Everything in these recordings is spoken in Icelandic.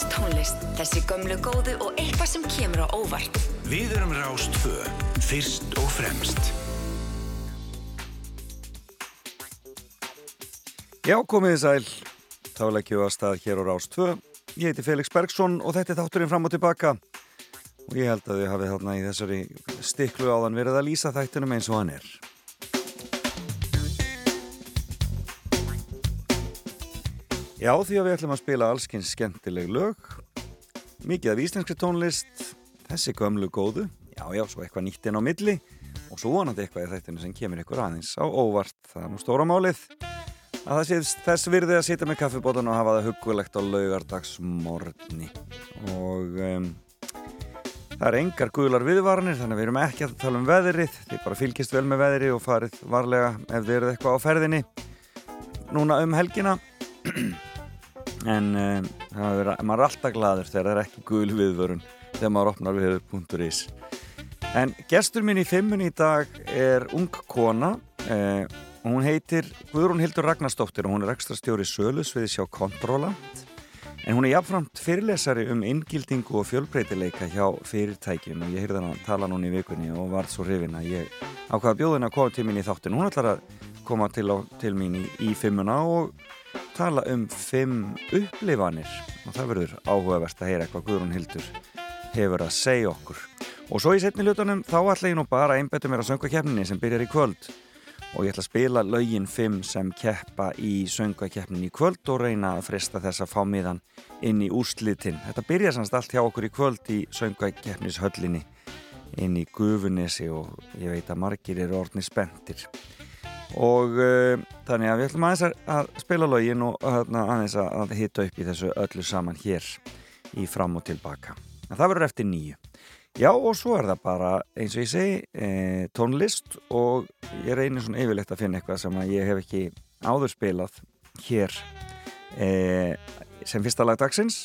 allskins tónlist, þessi gömlu góðu og eitthvað sem kemur á óvart. Við erum Rástfö, fyrst og fremst. Já, komið þið sæl. Þá leggjum við að stað hér á Rástfö. Ég heiti Felix Bergsson og þetta er þátturinn fram og tilbaka. Og ég held að þið hafið þarna í þessari stiklu áðan verið að lýsa þættunum eins og hann er. Já, því að við ætlum að spila allskins skemmtileg lög, mikið af íslenski tónlist, þessi gömlu góðu, já, já, svo eitthvað nýtt inn á milli. Og svo vonandi eitthvað í þættinu sem kemur ykkur aðeins á óvart. Það er nú stóra málið. Að það sé þess virði að sitja með kaffibótan og hafa það hugulegt á laugardagsmorni og um, það er engar guðlar viðvaranir þannig að við erum ekki að tala um veðrið, þið bara fylgist vel með veðri og farið varlega ef þið eruð eitthvað á ferðinni. Núna um helgina en um, er, maður er alltaf gladur þegar það er ekki gul viðvörun þegar maður opnar viður.is en gestur minn í fimmun í dag er ung kona eh, hún heitir Guðrún Hildur Ragnarstóttir og hún er ekstra stjóri Sölus við sjá Kontróland en hún er jafnframt fyrirlesari um inngildingu og fjölbreytileika hjá fyrirtækjum og ég heyrði hann að tala núna í vikunni og var svo hrifin að ég ákvaða bjóðin að koma til mín í þáttin hún ætlar að koma til, á, til mín í, í fimmuna og tala um fimm upplifanir. Og það verður áhugavert að heyra eitthvað Guðrún Hildur hefur að segja okkur. Og svo í setni hlutunum þá ætla ég nú bara að einbæta mér á söngvakeppninni sem byrjar í kvöld. Og ég ætla að spila laugin 5 sem keppa í söngvakeppninni í kvöld og reyna að frista þess að fá miðan inn í úrslitin. Þetta byrjar sannst allt hjá okkur í kvöld í söngvakeppnishöllinni inn í Gufunesi og ég veit að margir eru orðni spendir og uh, þannig að við ætlum aðeins að spila laugin og uh, aðeins að hitta upp í þessu öllu saman hér í fram og tilbaka. En það verður eftir nýju. Já og svo er það bara eins og ég segi e, tónlist og ég reynir svona yfirlegt að finna eitthvað sem ég hef ekki áður spilað hér e, sem fyrsta lag dagsins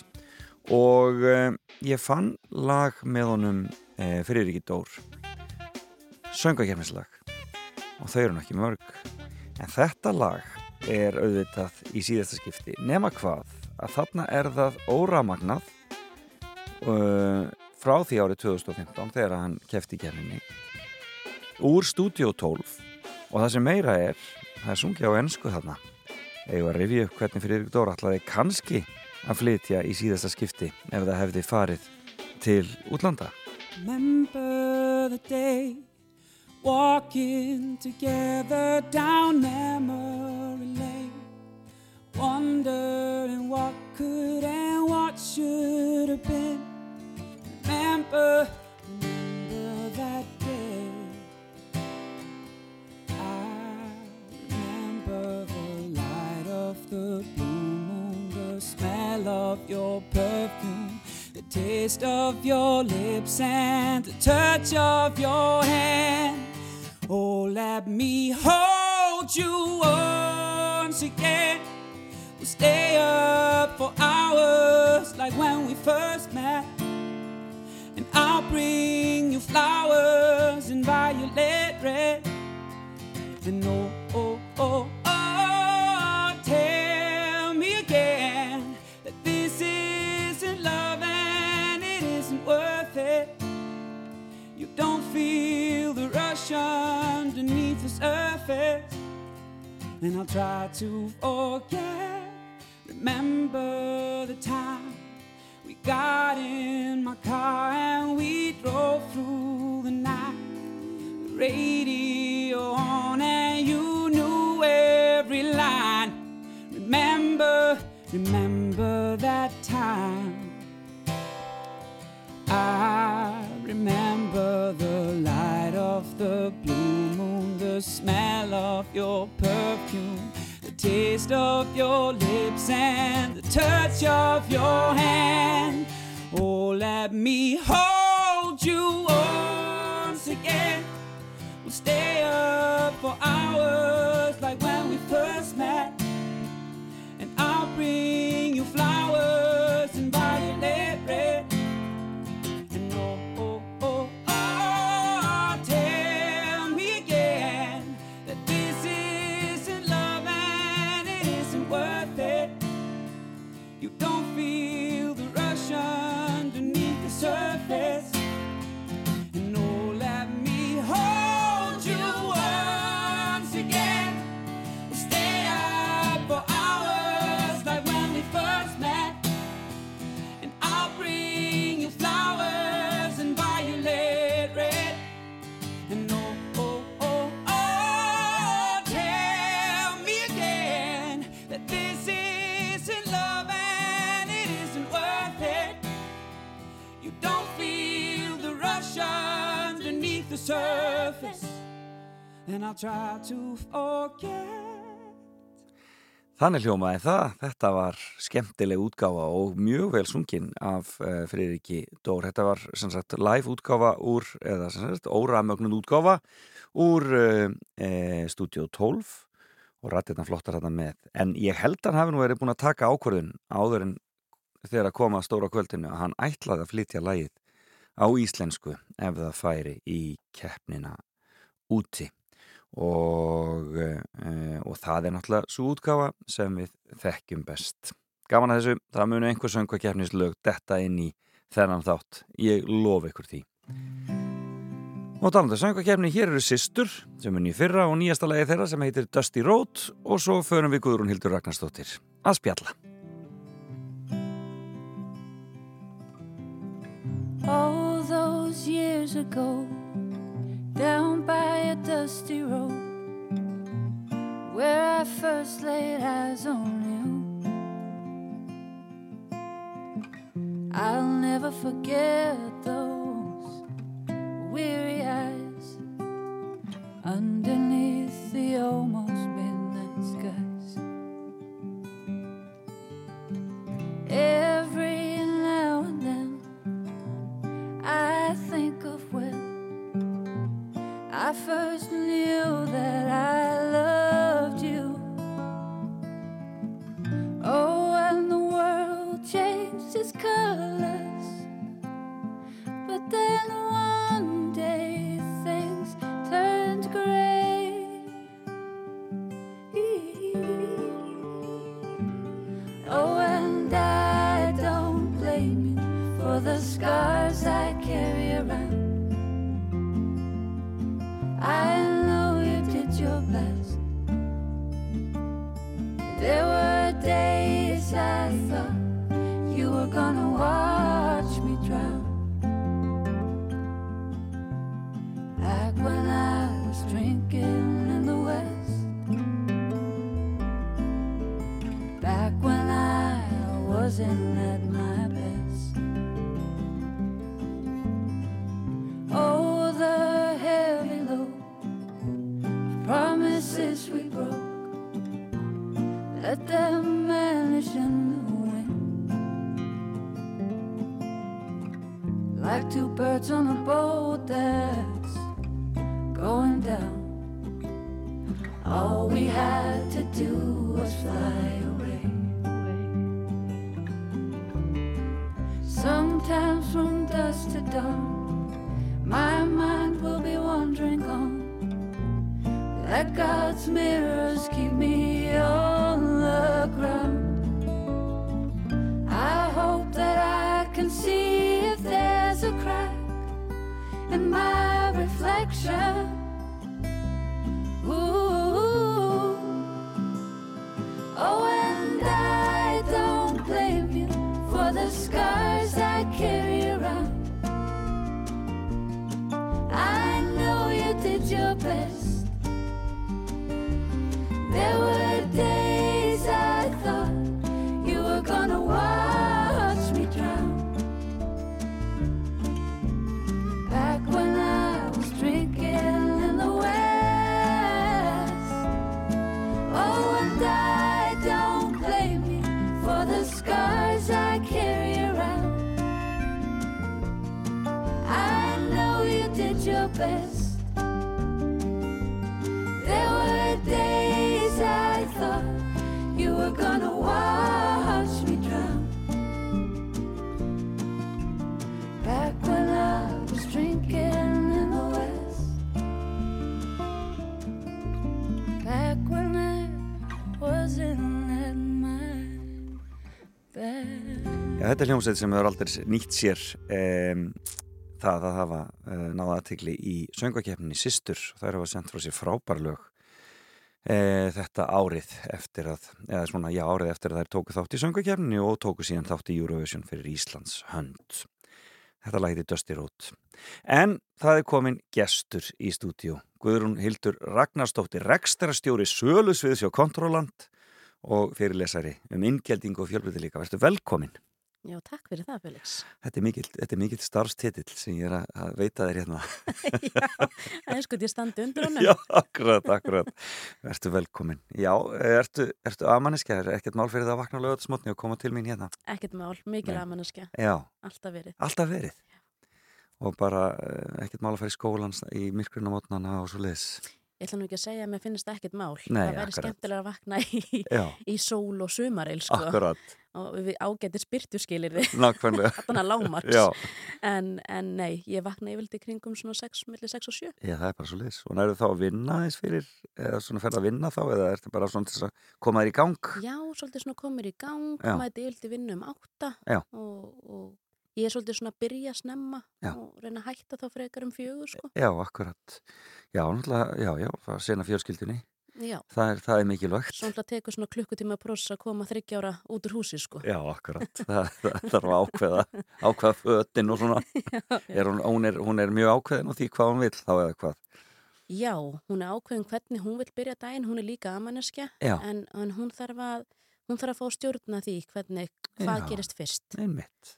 og e, ég fann lag með honum fyrir ekki dór söngakefnislag og þau eru nokkið mörg en þetta lag er auðvitað í síðasta skipti. Nema hvað að þarna er það óramagnað og frá því árið 2015 þegar hann kefti kefninni úr Studio 12 og það sem meira er það er sungið á ennsku þarna. Eða að rifja upp hvernig fyrir ykkur dóra ætlaði kannski að flytja í síðasta skipti ef það hefði farið til útlanda? Remember the day Walking together down memory lane Wondering what could and what should have been. Remember, remember that day. I remember the light of the blue moon The smell of your perfume The taste of your lips and the touch of your hand let me hold you once again. We'll stay up for hours like when we first met. And I'll bring you flowers in violet red. And oh, And I'll try to forget. Remember the time we got in my car and we drove through the night. Radio on and you knew every line. Remember, remember that time. I remember the light of the blue the smell of your perfume, the taste of your lips, and the touch of your hand. Oh, let me hold you once again. We'll stay up for hours like when we first met, and I'll bring and I'll try to forget. Þannig hljómaði það, þetta var skemmtileg útgáfa og mjög vel sungin af uh, Friðriki Dór. Þetta var sem sagt live útgáfa úr, eða sem sagt óramögnun útgáfa úr uh, uh, Studio 12 og rættirna flottar þetta með. En ég held að hann verið búin að taka ákvörðun áður en þegar að koma að stóra kvöldinu að hann ætlaði að flytja lægið á íslensku ef það færi í keppnina úti og, uh, og það er náttúrulega svo útgafa sem við þekkjum best. Gaman að þessu, það munu einhver söngvakefnislög detta inn í þennan þátt. Ég lof ykkur því. Og talandi söngvakefni, hér eru Sistur sem er nýjum fyrra og nýjasta lagi þeirra sem heitir Dusty Road og svo förum við Guðrún Hildur Ragnarstóttir að spjalla. All those years ago down by a dusty road where I first laid eyes on you. I'll never forget those weary eyes underneath gonna watch me drown. Back when I was drinking in the West. Back when I wasn't at my best. Já, þetta er hljómsveit sem hefur aldrei nýtt sér um, það að hafa uh, náða aðtegli í söngvakeppninni Sistur og þær hafa sendt frá sér frábær uh, þetta árið eftir að, eða svona, já, árið eftir að þær tóku þátt í söngvakeppninni og tóku síðan þátt í Eurovision fyrir Íslands hönd. Þetta lagði Dusty Road. En það er komin gestur í stúdíu. Guðrún Hildur Ragnarstóttir, rekstrastjóri Sölusviðs hjá Kontroland og fyrirlesari um inngjelding og fjölbrytilíka. Verstu velkomin. Já, takk fyrir það, Felix. Þetta er mikill, er mikill starfstitill sem ég er að, að veita þér hérna. Já, einsku ég standi undir honum. Já, akkurat, akkurat. Ertu velkomin. Já, ertu, ertu aðmanniska? Er ekkert mál fyrir það að vakna á lögatismotni og koma til mín hérna? Ekkert mál, mikil Nei. aðmanneskja, Já, alltaf verið. alltaf verið. Og bara eh, ekkert mál að fara í skólan í myrkurinn á mótnana og svo liðs. Ég ætla nú ekki að segja að mér finnst ekkert mál. Nei, það væri skemmtilega að vakna í, í sól og sumaril, sko. Og við ágættir spyrtuskilir þið, Nákvæmlega. þarna lámarks. En, en nei, ég vakna yfirlt í kringum svona 6, millir 6 og 7. Já, það er bara svo liðs. Og nærðu þá að vinna eins fyrir, eða svona ferð að vinna þá, eða ertu bara svona til að koma þér í gang? Já, svolítið svona komur í gang, mæti yfirlt í vinnu um 8 Já. og, og ég er svolítið svona að byrja snemma Já. og reyna að hætta þá frekar um fjögur, sko. Já, akkurat. Já, náttúrulega, já, já, það sena fjölskyldunni. Já, Það er, það er mikilvægt. svo náttúrulega tekur svona klukkutíma próss að koma þryggjára út úr húsi, sko. Já, akkurat. Það, það þarf að ákveða, ákveða fötin og svona. Er hún, hún, er, hún er mjög ákveðin og því hvað hún vill þá eða hvað. Já, hún er ákveðin hvernig hún vil byrja daginn, hún er líka amaneskja, Já. en, en hún, þarf að, hún þarf að fá stjórna því hvernig, hvað Já. gerist fyrst. Einmitt.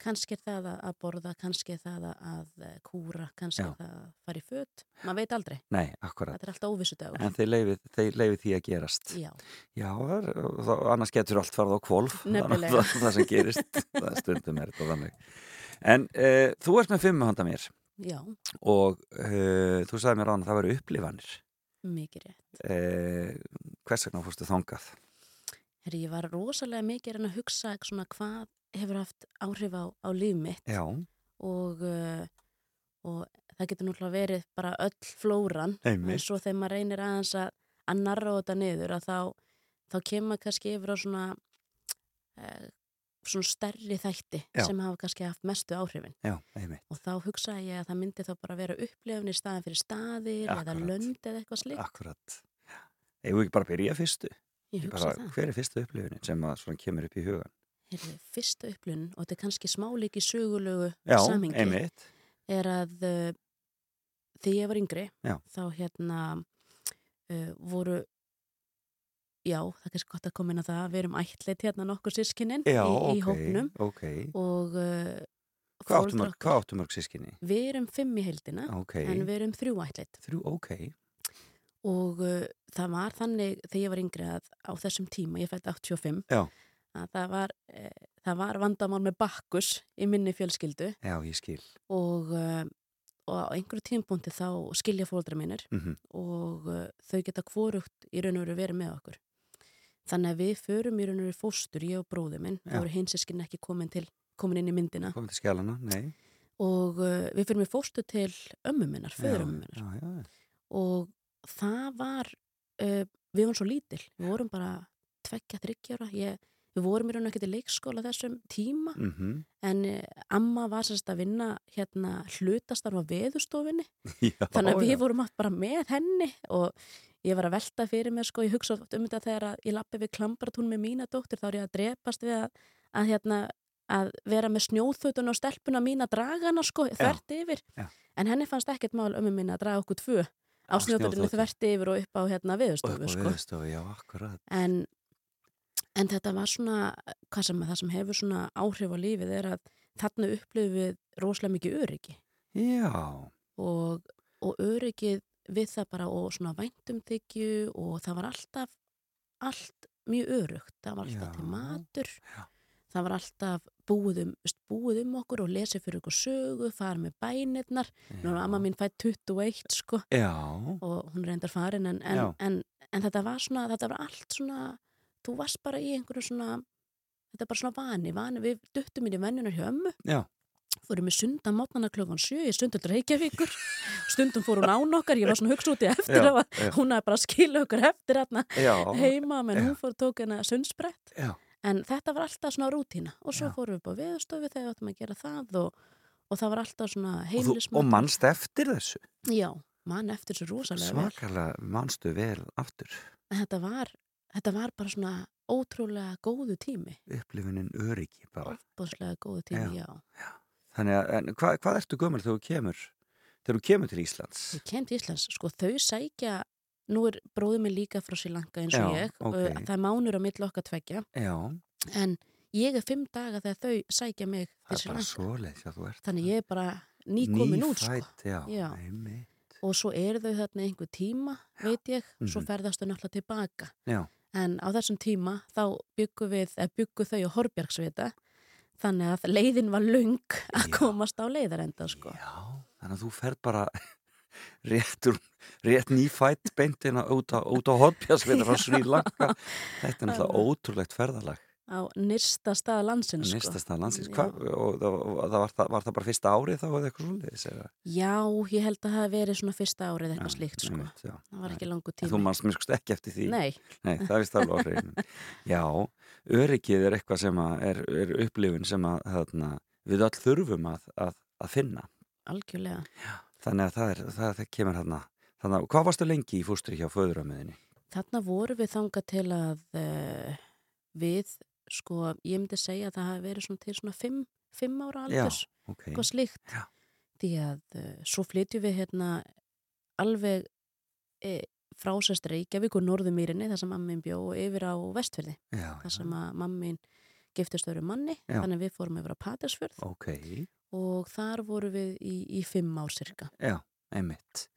Kannski er það að- borða, kannski er það að, eh, kúra, kannski er það að fara í föt. Man veit aldrei, Nei, þetta er alltaf óvissudagur. En þeir leifið því að gerast. Já, Já, er, þá, annars getur allt farið á kvolf. Það, það sem gerist, það stundum er þetta þannig. En uh, þú ert með fimmu handa mér já, og uh, þú sagði mér á hann að það veru upplifanir. mikið rétt. Uh, hvers vegna fórstu þangað? Herri, ég var rosalega mikið að hugsa svona hvað hefur haft áhrif á, á líf mitt og, uh, og það getur náttúrulega verið bara öll flóran en einmitt. svo þegar maður reynir aðeins að, að narra þetta niður að þá, þá kemur kannski yfir á svona uh, svona stærri þætti Já. sem hafa kannski haft mestu áhrifin Já, og þá hugsaði ég að það myndi þá bara vera upplifun í staðin fyrir staðir eða Akkurat. lönd eða eitthvað slíkt Akkurat. Vil ekki bara byrja fyrstu. bara, hver er fyrstu upplifunin sem að svona kemur upp í hugan? Heyrðu, fyrsta upplifun og þetta er kannski smálíki sögulegu Já, samhengi einmitt. er að uh, þegar ég var yngri Já. þá hérna uh, voru já, það er kannski gott að koma inn á það við erum ætleitt hérna nokkur sískinin Já, í, ok. í hópnum Ok. og uh, Hvað áttu foreldrar mörg, sískinni? við erum fimm í heildina Ok. en við erum þrjú ætleitt Þrjú, ok. og uh, það var þannig þegar ég var yngri að á þessum tíma, ég fætti 85 Já. Að það var, uh, það var vandamál með bakkus í minni fjölskyldu Já, ég skil. og, uh, og á einhverju tímpúnti þá skilja fóldra mínir Mm og uh, þau geta hvorugt í raun og veru verið með okkur. Þannig að við förum í raun og veru fóstur, ég og bróði minn, þá eru hinsiskin ekki komin, til, komin inn í myndina Komið til skjálana? Nei. og uh, við förum í fóstur til ömmu minnar, föður ömmu minnar Já, já, já. og það var, við vorum svo lítil, við vorum bara tveggja, þryggjára, ég, við vorum í raun og ekki til leikskóla þessum tíma Mm en uh, amma var sérst að vinna hérna hlutastarfa veðustofinni já þannig að já. við vorum allt bara með henni og ég var að velta fyrir mér sko, ég hugsa oft um þetta þegar að ég lappi við klambratún með mína dóttir þá er ég að drepast við að, að, hérna, að vera með snjóþutun og stelpuna mín að draga hana sko, þvert yfir Já. en henni fannst ekkert mál ömmu mín að draga okkur tvö á snjóþotu. þvert yfir og upp á hérna á sko. já, en, en þetta var svona hvað sem, það sem hefur svona áhrif á lífið er að þarna upplifum við rosalega mikið öryggi. Já, og, og öryggið við það bara og svona væntumþykju og það var alltaf allt mjög örugt, það var alltaf Já, til matur. já. það var alltaf búið um, búið um okkur og lesið fyrir okkur sögu, fara með bænirnar. Nú er amma mín fætt 21 sko. Já, og hún reyndar farin en, Já. en, en, en þetta var svona, þetta var allt svona þú varst bara í einhverju svona þetta er bara svona vani, vani við duttum inn í venjunar hjá ömmu. Já, fórum við sundan mótnana klokkan sjö í stundum til Reykjavíkur. Stundum fór hún án okkar, ég var svona hugsa út í eftir Já, já. hún hafði bara að skilja okkur eftir heima menn hún fór og tók hérna sundsbrett. En þetta var alltaf svona rútína. Og svo fórum við upp á viðstofu þegar við áttum að gera það og, og það var alltaf svona og, þú, heimilismat og mannst eftir þessu? Já, mann eftir þessu rosalega vel. Svakalega mannstu vel aftur? En þetta var, þetta var bara svona ótrúlega góðu tími. Upplifunin öryggi bara. Óbúslega góðu tími, já, þannig að, en hvað, ertu gömul þegar þú kemur þegar þú kemur til Íslands? Ég kem til Íslands sko þau sækja nú er bróðið minn líka frá Sri Lanka eins og Já, ég ok. uh, það er mánur á milli okkar tveggja. Já, en ég er fimm daga þegar þau sækja mig til er já, ert Þannig ég er bara nýkomin út, sko. Já, Já. Og svo eru þau þarna einhver tíma, veit ég, svo Mhm. ferðast þau náttúrulega tilbaka. Já, En á þessum tíma þá byggu við, eða byggu þau á Horbjörgsvita, þannig að leiðin var lung að Já. komast á leiðarenda, sko. já, þannig að þú ferð bara rétt, úr, rétt nýfætt beintina út á, á hotpjásvita frá Sri Lanka. Þetta er náttúrulega ótrúlegt ferðalag. Á nyrsta stað landsins, sko. Nýstast að landsins. Já. Hva, og það, var, það var það bara fyrsta árið þá eða eitthvað svoleiðis? eða? Já, ég held að það hafi verið svona fyrsta árið eitthvað Já, slíkt, sko. einmitt, já. Það var ekki langur En Þú tími. mannst mér skust ekki eftir því. Nei, Nei, það er vist alveg á hreinu. Já, öryggið er eitthvað sem að er, er upplifun sem að þarna, við öll þurfum að, að, að finna. algjörlega. Þannig að það, er, það, kemur þarna. Þannig að hvað varstu lengi í fústri hjá föðuramöðinni? Þarna voru við þangað til að uh, við, sko, ég myndi segja að það hafi verið svona til svona fimm, fimm ára Já, aldurs, eitthvað slíkt. Já. Því að uh, svo flytjum við hérna alveg e, frá sérst Reykjavík og Norðumýrinni, þar sem mammin bjó og yfir á Vestfjörði, Já, þar sem að mammin giftist öru manni, Já. þannig að við fórum yfir á Patersfjörð ok. og þar voru við í, í fimm ár cirka. Já, einmitt.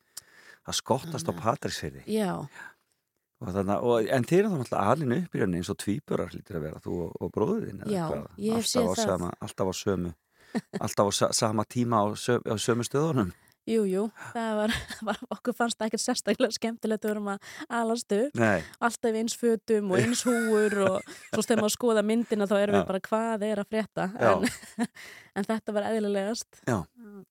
Það skottast á Patrísfyrði. Já, Og þarna, og, en þeir eru þá náttúrulega alinu upp í rauninni eins og tvíburar lítur að vera, þú og, og bróðin Já, ég hef séð alltaf, það. sama, alltaf á sömu alltaf á sa, sama tíma á, söm, á sömu stöðunum jú, jú, það var, var okkur fannst það ekkert sérstaklega skemmtilegt að vera að alast upp. Nei, alltaf eins fötum og eins húur og svo þegar maður skoða myndina þá erum Já. við bara hvað er að frétta en, en þetta var eðlilegast Já.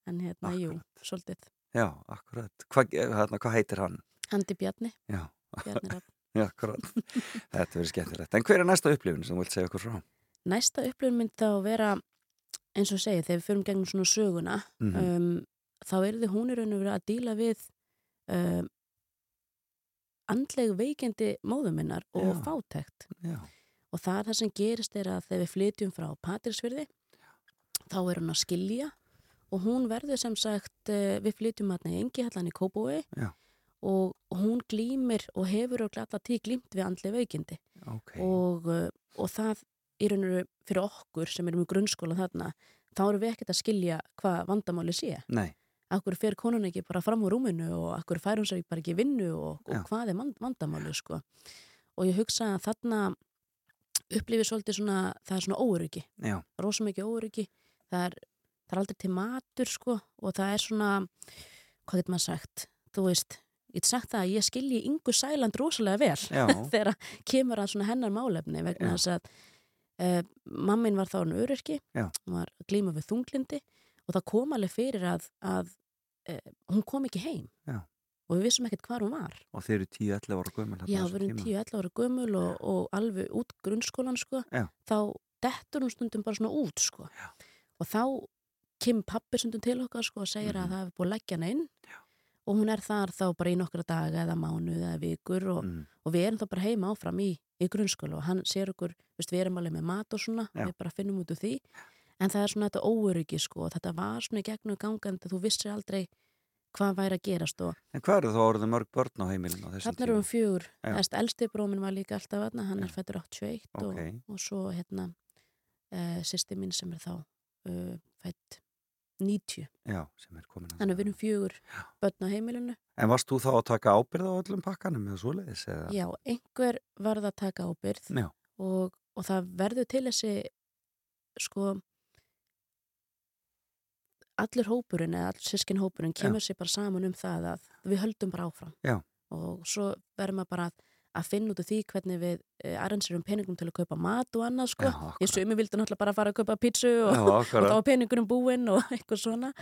en hérna, jú, Akkurat. svolítið já, akkurat Hvað hérna, hva heitir hann? Andi Bjarni, Já. já Þetta verður skemmtilegt En hver er næsta upplifun sem þú vilt segja okkur frá? næsta upplifun mynd þá vera eins og segið, þegar við förum gegnum svona söguna Mhm. um, þá er þið hún í raun og verið að díla við um, andleg veikindi móðuminnar og Já. fátækt Já, og það er það sem gerist er að þegar við flytjum frá Patrísfyrði þá er hún að skilja og hún verður sem sagt eh, við flytjum hérna í Engihallan í Kópói Já. Og hún glýmir og hefur og glata tí glýmt við andli veikindi. Ok. Og, eh, og það í raun og veru fyrir okkur sem erum í grunnskóla þarna þá erum við ekkert að skilja hvað vandamáli sé. Nei, akkur fer konun ekki bara fram úr rúminu og akkur fær hún sér bara ekki vinnu og, og hvað er vand- vandamáli sko. og ég hugsa að þarna upplifir svolítið svona það er svona óöryggi, já, rosa mikið óöryggi. Það er, það er aldrei til matur sko, og það er svona hvað getur maður sagt, þú veist ég sagt það að ég skilji yngu sæland rosalega vel já, þegar kemur að hennar málefni vegna Já. þess að uh, mammin var þá hann öryrki Já. hún var glíma við þunglindi og það kom alveg fyrir að, að uh, hún kom ekki heim Já. og við vissum ekkert hvar hún var og þeir eru 10-11 ára gömul já, við erum tíma. 10-11 ára gömul og, og alveg út grunnskólan sko, Já. þá dettur hún stundum bara svona út sko. og þá kemur pappi stundum til okkar sko, og segir Mhm. að það hefur búið að leggja hana inn og hún er þar þá bara í nokkra daga eða mánuð eða vikur og, Mm, og við erum þá bara heima áfram í, í grunnskóla og hann sér okkur, veist, við erum alveg með mat og svona, Já. við bara finnum út úr því en það er svona þetta óöryggi sko og þetta var svona í gegnum gangandi, þú vissir aldrei hvað væri að gerast og En hvað eru þá orðið mörg börn á heimilinu á þessum þarna erum við fjögur, Já. þess elsti brómin var líka alltaf aðna, hann Já. er fættur 81 Ok. og, og svo hérna uh, sýsti mín sem er þá uh, fætt 90 Já, sem er komin að þannig að við erum fjögur börn á heimilinu En varst þú þá að taka ábyrð á öllum pakkanum eða svoleiðis? Eða? já, einhver varð að taka ábyrð Já. og, og það verður til þessi sko allir hópurinn eða allir sískin hópurinn kemur sér bara saman um það að við höldum bara áfram Já. og svo verður maður bara að, að finna út af því hvernig við uh, arrangerum peningum til að kaupa mat og annað sko. Já, ég sumi vildi náttúrulega bara fara að kaupa pítsu og, Já, og þá var peningunum búinn og eitthvað svona.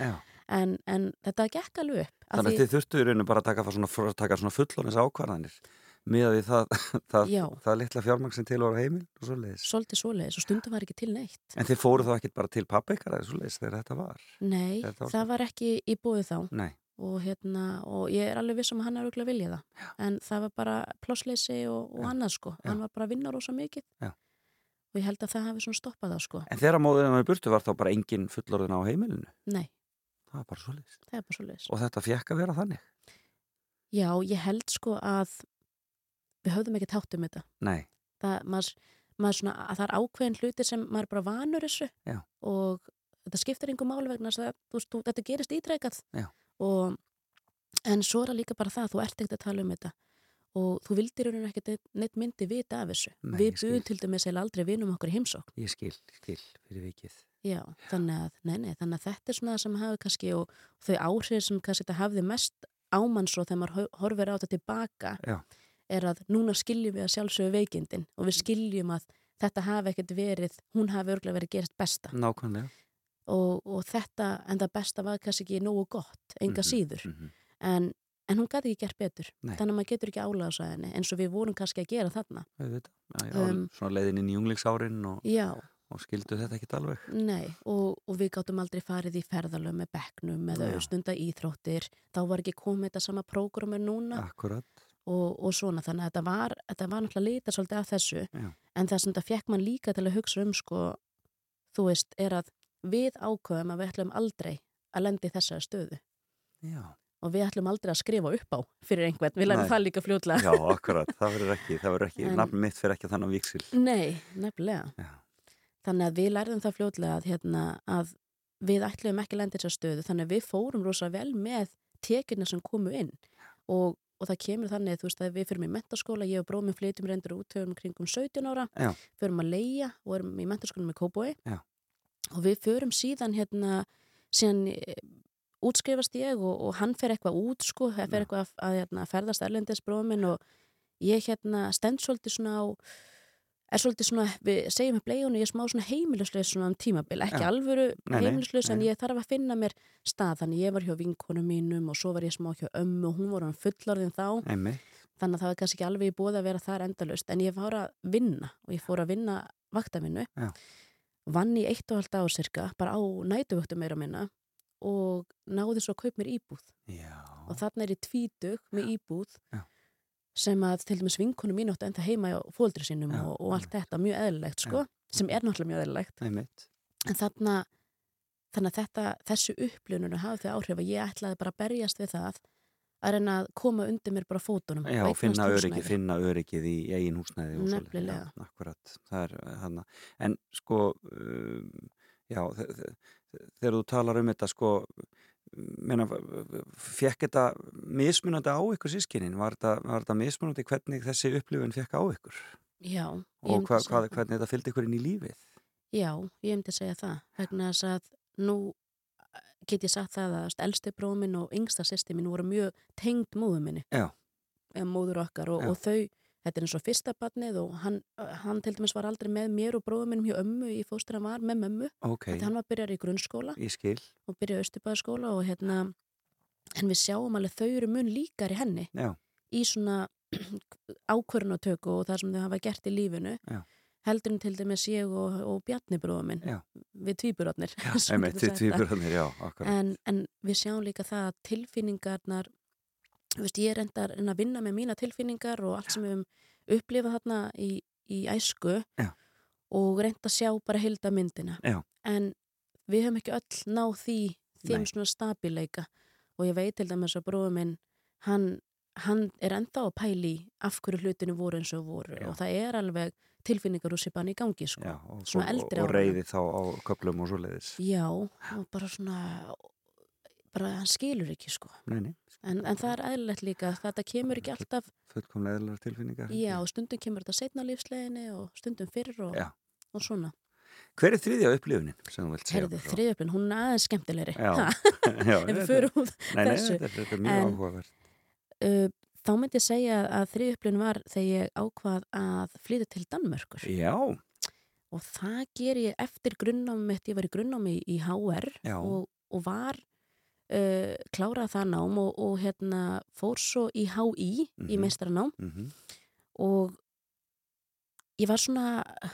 En, en þetta gekk alveg upp af Þannig að þið þurftu í rauninu bara að taka svona, taka svona fullónis ákvarðanir með að því það, það, það litla fjármang sem til var á heimil og svoleiðis. svolítið svoleiðis og stundum var ekki til neitt. En þið fóru þá ekkert bara til pappikar eða svoleiðis þegar þetta var? Nei, Þetta var það var ekki í búið þá. Nei. Og, hérna, og ég er alveg viss um að hann er auðvitað viljað það Já. en það var bara plássleysi og, og annað sko, Já. hann var bara að vinna rosa mikið Já. og ég held að það hafi svona stoppað það sko, En þegar móðurinn var í burtu var þá bara engin fullorðin á heimilinu? nei, Það var bara bara svoleiðis Og þetta fjekk að vera þannig? Já, ég held sko að við höfðum ekki tátt um þetta Nei. það, maður, maður svona, að það er ákveðin hluti sem maður er bara vanur þessu og þetta skiptir einhver máli vegna þess að þú veist, þú, þetta gerist ítrekkað Já. Og en svo er það líka bara það, þú ert ekkert að tala um þetta og þú vildir í rauninni ekkert neitt myndi vita af þessu. Nei, Við buðum til dæmis eða aldrei vinum okkur í heimsókn. Ég skil, skil, fyrir vikið. Já, þannig að, nei, nei, þannig að þetta er svona það sem hafi kannski og þau áhrif sem kannski þetta hafði mest ámann svo þegar maður hor- horfir á þetta tilbaka Já. er að núna skiljum við að sjálfsögðu veikindin og við skiljum að þetta hafi ekkert verið, hún hafi örgulega verið gerist besta Nákvæmlega. Og, og þetta, en það besta var kannski ekki nógu gott, enga Mhm, síður mhm. en, en hún gæti ekki gert betur Nei. þannig að maður getur ekki álaga svo henni eins og við vorum kannski að gera þarna. Já, Um, svona leiðin inn í unglingsárin og, og skildu þetta ekkit alveg. Nei, og, og við gáttum aldrei farið í ferðalög með bekknum eða Já. stunda íþróttir, þá var ekki komið þetta sama prógramur núna Akkurat. og, og svona, þannig að þetta var, þetta var náttúrulega lita svolítið af þessu, Já. en það sem þetta fekk mann líka til að hugsa um, sko, þú veist, er að við ákveðum að við ætlum aldrei að lendi þessari stöðu Já. og við ætlum aldrei að skrifa upp á fyrir einhvern, við lærum það líka fljótlega. Já, akkurat. Það verður ekki, það verður ekki, En- nafn mitt fyrir ekki að þannig viksil. Nei, nefnilega. Já. Þannig að við lærðum það fljótlega að, hérna, að við ætlum ekki lendi þessar stöðu þannig að við fórum rosa vel með tekjurna sem komu inn og, og það kemur þannig þú veist að við fyrum í mentaskóla, ég og bróminn flytjum reyndur út höfum kringum 17 ára, Já. förum að leia og erum í mentaskóla með Kóboi. Og við förum síðan hérna, síðan eh, útskrifast ég og, og hann fer eitthvað út sko, það fer eitthvað að, að, hérna, ferðast erlendis bróminn og ég hérna stend svolítið svona á er svolítið svona, við segjum upp leiðun og ég er smá svona heimilisleis svona um tímabil ekki Já. alvöru heimilisleis en ég þarf að finna mér stað þannig ég var hjá vinkonu mínum og svo var ég smá hjá ömmu og hún var hann fullorðin þá Einmitt. þannig að það var kannski ekki alveg í bóði að vera þar endalust en ég fór að vinna og ég fór að vinna vaktavinnu Já. Vann í eitt og halvt ár cirka bara á nætuvöktum meira minna og náði svo að kaup mér íbúð. Já. og þarna er ég tvítug með íbúð Já. sem að til dæmis vinkonu mín átti ennþá heima á fóldri sínum og, og allt þetta mjög eðlilegt sko, sem er náttúrulega mjög eðlilegt. En þarna þannig að þetta, þessu upplununu hafði þau áhrif að ég ætlaði bara að berjast við það að reyna að koma undir mér bara fótunum Já, finna öryggi, húsnæði. finna öryggið í eigin húsnæði. Nefnilega. Já, akkurat, það er hann en sko um, já, þe- þe- þe- þegar þú talar um þetta sko meina, fekk þetta mismunandi á ykkur sískinin, var þetta, mismunandi hvernig þessi upplifun fekk á ykkur Já, og hva, hvað, hvernig þetta fylgdi ykkur inn í lífið Já, ég myndi segja það vegna þess að nú get ég sagt það að elsti bróðminn og yngsta sýsti mín voru mjög tengd móðu minni. Eða móður okkar og, og þau þetta er eins og fyrsta barnið og hann, hann til dæmis var aldrei með mér og bróðum minnum hjá ömmu í fóstur hann var með mömmu. Ok, þetta hann var byrjar í grunnskóla og byrjaði Östubæðaskóla og hérna en við sjáum alveg þau eru mun líkar í henni Já, í svona ákvörnutöku og það sem þau hafa gert í lífinu. Já. Heldur en til dæmis ég og, og Bjarni bróðum minn Já. við akkurat en, en við sjáum líka það að tilfinningarnar veist, ég er enda að reyna að vinna með mína tilfinningar og allt sem við höfum upplifað þarna í, í æsku Já. og reynda að sjá bara hilda myndina Já. en við höfum ekki öll náð því þeim Nei. svona stabileika og ég veit til dæmis að bróðum minn hann, hann er enda á pæli af hverju hlutinu voru eins og voru Já. og það er alveg tilfinningar úr sér í gangi sko. Já, og, og, og reyði þá á köplum og svoleiðis Já, og bara svona bara hann skilur ekki sko Nei, nei, en, en það er eðlilegt líka þetta kemur ekki alltaf fullkomlega eðlunar tilfinningar já, og stundum kemur þetta setna lífsleginni og stundum fyrr og, og svona Hver er þriðja upplifunin sem þú vilt segja? Herði, okkur frá? þriðjöfn, hún er aðeins skemmtilegri Já. Já, ef við förum út Nei, nei, þessu. þetta, er- mjög áhugavert uh, þá myndi ég segja að þriðjöfn var þegar ég ákvað að flytja til Danmörkur Já, og það ger ég eftir grunnámi mitt, ég var í grunnámi í HR og, og var uh, klárað það nám og, og hérna fór svo í HI í Mhm. meistaranám mm og ég var svona,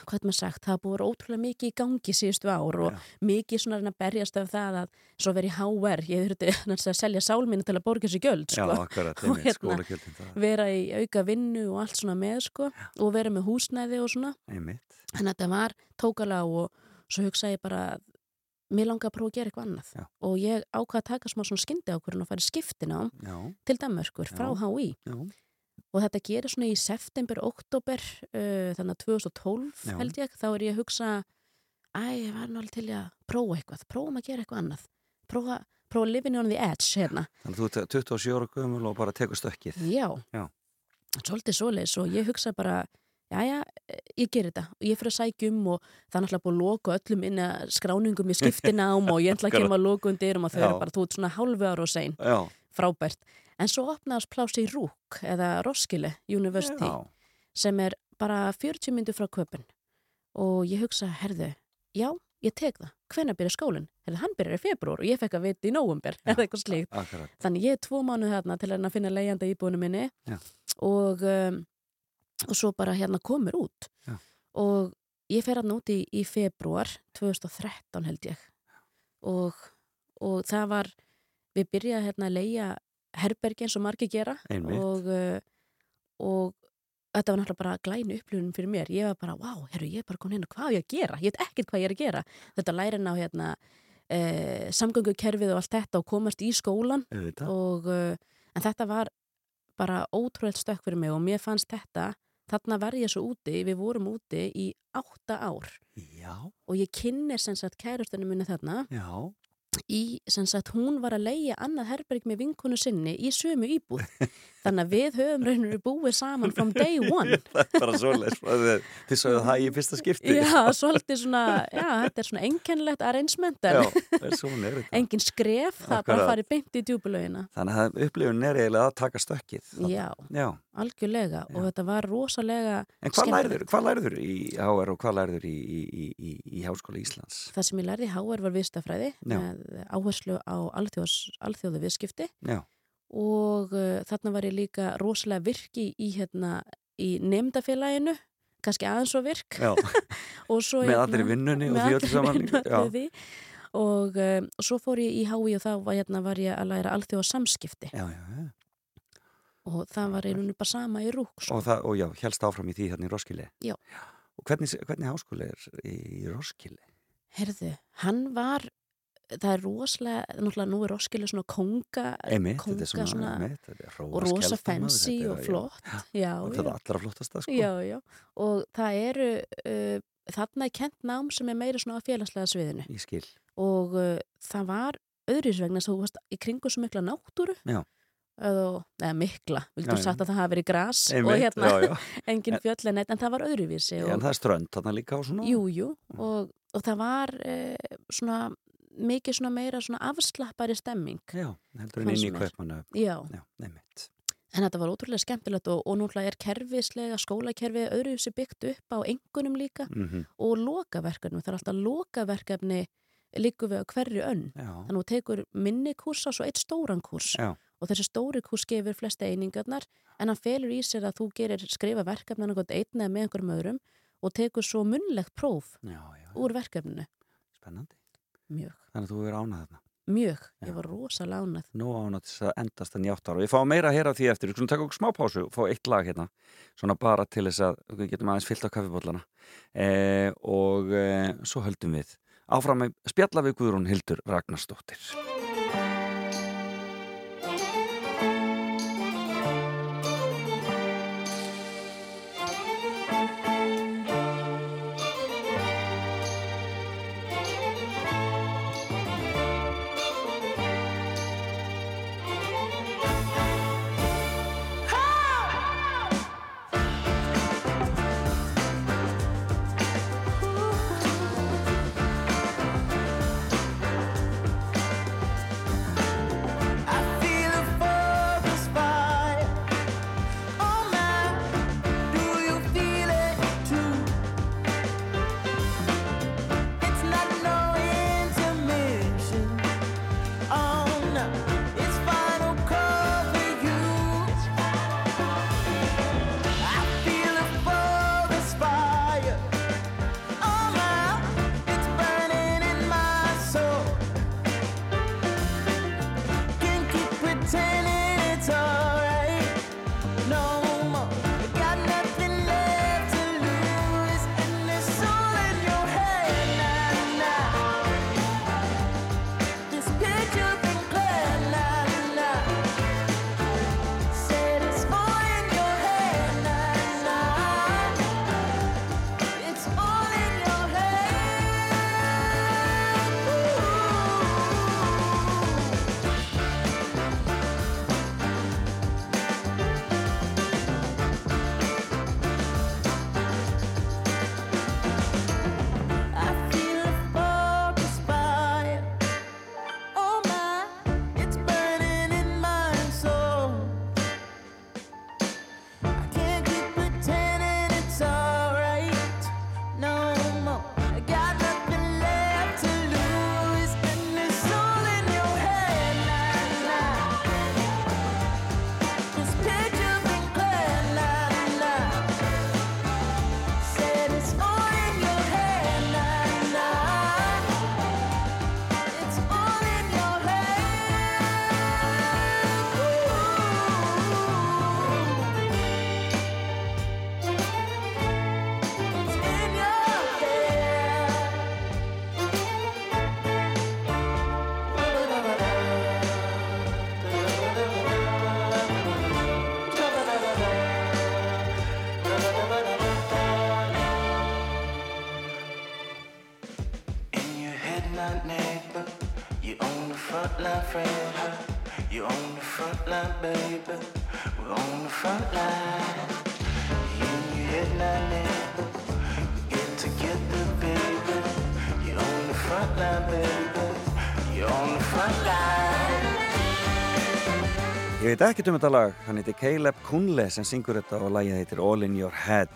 hvað er maður sagt, það búið ótrúlega mikið í gangi síðustu ár og Já. mikið svona að berjast af það að svo verið HR, ég þurfti að selja sálminni til að borga gjöld, já, sko. akkurat, Og hérna- vera í auka vinnu og allt svona með, sko, og vera með húsnæði og svona. Einmitt, Þannig að þetta var tókala og svo hugsaði ég bara mér langar að prófa að gera eitthvað annað Já. og ég ákvað að taka smá svona skyndi ákvörðun og fara í skiptina já, til Danmörkur frá Já. HÍ já og þetta gerir svona í september, oktober uh, þannig að 2012 Já. held ég, þá er ég að hugsa æ, ég var alveg til að prófa eitthvað prófum að gera eitthvað annað prófa, prófa living on the edge hérna Þannig að þú ert 27 ára gömul og bara tekur stökkið. Já, Já. svolítið svoleiðis og ég hugsa bara, já já, ég ger þetta og ég fyrir að sækja um og það er náttúrulega búið að loka öllum inn að skráningum í skiptinám og ég ætla að kemur að loka undir og þau eru bara, þú ert svona hálfu ára og sein, Já. Frábært. En svo opnaðast plási í Rúk eða Roskilde University Já. sem er bara 40 myndu frá köpun og ég hugsa, herðu, já, ég tek það. Hvenær byrja skólinn? Herðu, hann byrjar í februar og ég fekk að vita í nóvumber eða eitthvað slíkt. Akkurat. Þannig ég er tvo mánuð þarna til að finna leigjanda íbúinu minni og, um, og svo bara hérna komur út Já. og ég fer hann út í, í februar 2013 held ég og, og það var við byrjaði hérna að leia herbergi eins og margir gera og, uh, og þetta var náttúrulega bara glænu upplifun fyrir mér. Ég var bara, wow, herru, ég er bara komin inn og hvað á ég að gera? Ég veit ekkert hvað ég er að gera. Þetta lærin á hérna eh, samgöngukerfið og allt þetta og komast í skólan og, uh, en þetta var bara ótrúlega stökk fyrir mig og mér fannst þetta þarna var ég svo úti, við vorum úti í átta ár. Já. og ég kynni sem sagt kærustunum minni þarna Já. Í sem sagt hún var að leia annað herberg með vinkonu sinni í sömu íbúð þannig að við höfum raunir búið saman from day one Það er bara svoleiðis. Þið sagðu það í fyrsta skipti. já, svolítið svona já, þetta er svona einkennilegt arrangement Já, engin skref, það bara fara beint í djúbulögina Þannig að upplifun er eiginlega að taka stökkið. já, Já. algjörlega og þetta var rosalega En hvað læriður, hvað læriður í HR og hvað læriður í, í, í, í, í Háskóla Íslands? Það sem ég lærði í HR var vistafræði Já. áherslu á alþjóðu viðskipti Já. Og uh, þarna var ég líka rosalega virki í, hérna, í nefndafélaginu, kannski aðeins svo virk og svo, með hérna- allir vinnunni og því öllu saman. og um, svo fór ég í HÍ og þá var, hérna, var ég að læra alþjóða samskipti já, já. já. og það var einhvern bara sama í rúk sko. Og, það, og já, helst áfram í því hérna í Roskilde. Já. Og hvernig, hvernig háskóli er í, í Roskilde? Herðu, hann var það er rosalega, náttúrulega nú er Roskilde svona konga, Einmitt, konga svona, svona, er og rosa er- og já, flott já, Og já, þetta er allra flottasta, sko. já, já og það eru uh, þarna er kent nám sem er meira svona á félagslega sviðinu og uh, það var öðruðs vegna þú varst í kringu svo mikla náttúru Já. eða, mikla, Já, vildur já. sagt að það hafi verið gras og hérna já, já. engin fjöll en en það var öðruvísi En og, það er strönd þarna líka og svona. jú, jú, og, og það var uh, svona mikið svona meira svona afslappari stemming Já, heldur en inn í mér. kaupmannu. já, Já, neymitt. En þetta var ótrúlega skemmtilegt og, og núntlega er kerfislega skólakerfið öðruvísi byggt upp á engunum líka Mm og lokaverkefni. Það er alltaf lokaverkefni líku við á hverju önn. Já, Þannig að þú tekur minni kursa og svo eitt stóran kurs já, og þessi stóri kurs gefur flesta einingarnar en hann felur í sér að þú gerir skrifa verkefni annað einn eða með einhverjum öðrum og tekur svo munnlegt próf já, já. úr verkefninu. Spennandi. Mjög, Þannig að þú er ánað þarna. mjög. Ég var rosalega ánað. Nú ánað þess að endast að njátt ára. Við fáum meira að heyra af því eftir. Við skulum taka okkur smá pásu og fá eitt lag hérna. Svona bara til þess að við getum aðeins fyllt á kaffibóllana. Eh, og eh, svo höldum við. Áfram með spjalla við Guðrún Hildur Ragnarsdóttir. Ekkert um þetta lag, hann heitir Caleb Kunle sem syngur þetta og lagið heitir All in your head.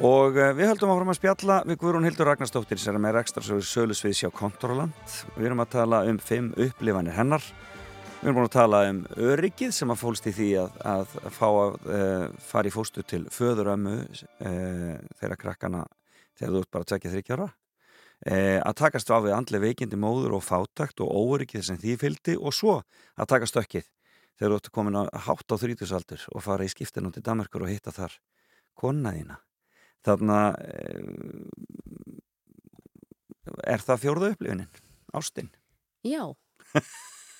Og uh, við höldum áfram að spjalla við Guðrún Hildur Ragnarstóttir sem er með ekstra sölusviðs hjá Kontoraland við erum að tala um fimm upplifanir hennar. Við erum búin að tala um öryggið sem að fólst í því að, að fá að uh, fara í fóstu til föðurömmu uh, þeirra krakkana þegar þú ert bara að tekja þryggjára að takast á við andli veikindi móður og fátakt og óryggið sem því fylgdi og svo að taka stökkið þegar þú ert komin að hátt á þrítusaldur og fara í skiptinu til Danmarkur og hitta þar konaðina þarna er það fjórðu upplifunin? Ástinn Já,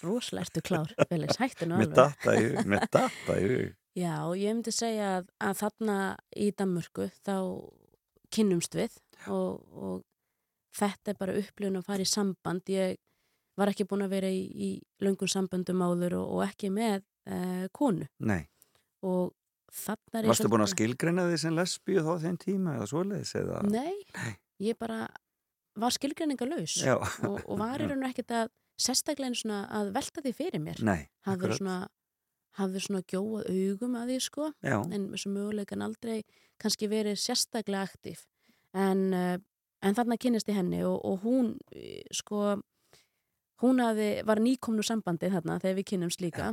rosalega ertu klár hættu nú með alveg. með data í hug. Já, ég myndi segja að, að þarna í Danmörku þá kynnumst við og, og þetta er bara upplifun að fara í samband. Ég var ekki búin að vera í, í löngum samböndum áður og, og ekki með uh, konu. Nei, og þarna er ég varstu búin að skilgreina því sem lesbíu þá þeim tíma eða svoleiðis eða? Nei, Nei. ég bara var skilgreiningalös og, og var í raun og ekkert að sérstaklega einu svona að velta því fyrir mér. Nei, hafði svona hafði svona gjóað augum að því sko Já. en þessu möguleikan aldrei kannski verið sérstaklega aktív en, uh, en þarna kynnist ég henni og, og hún eh, sko hún hafði, var nýkomnu sambandi þarna þegar við kynnumst líka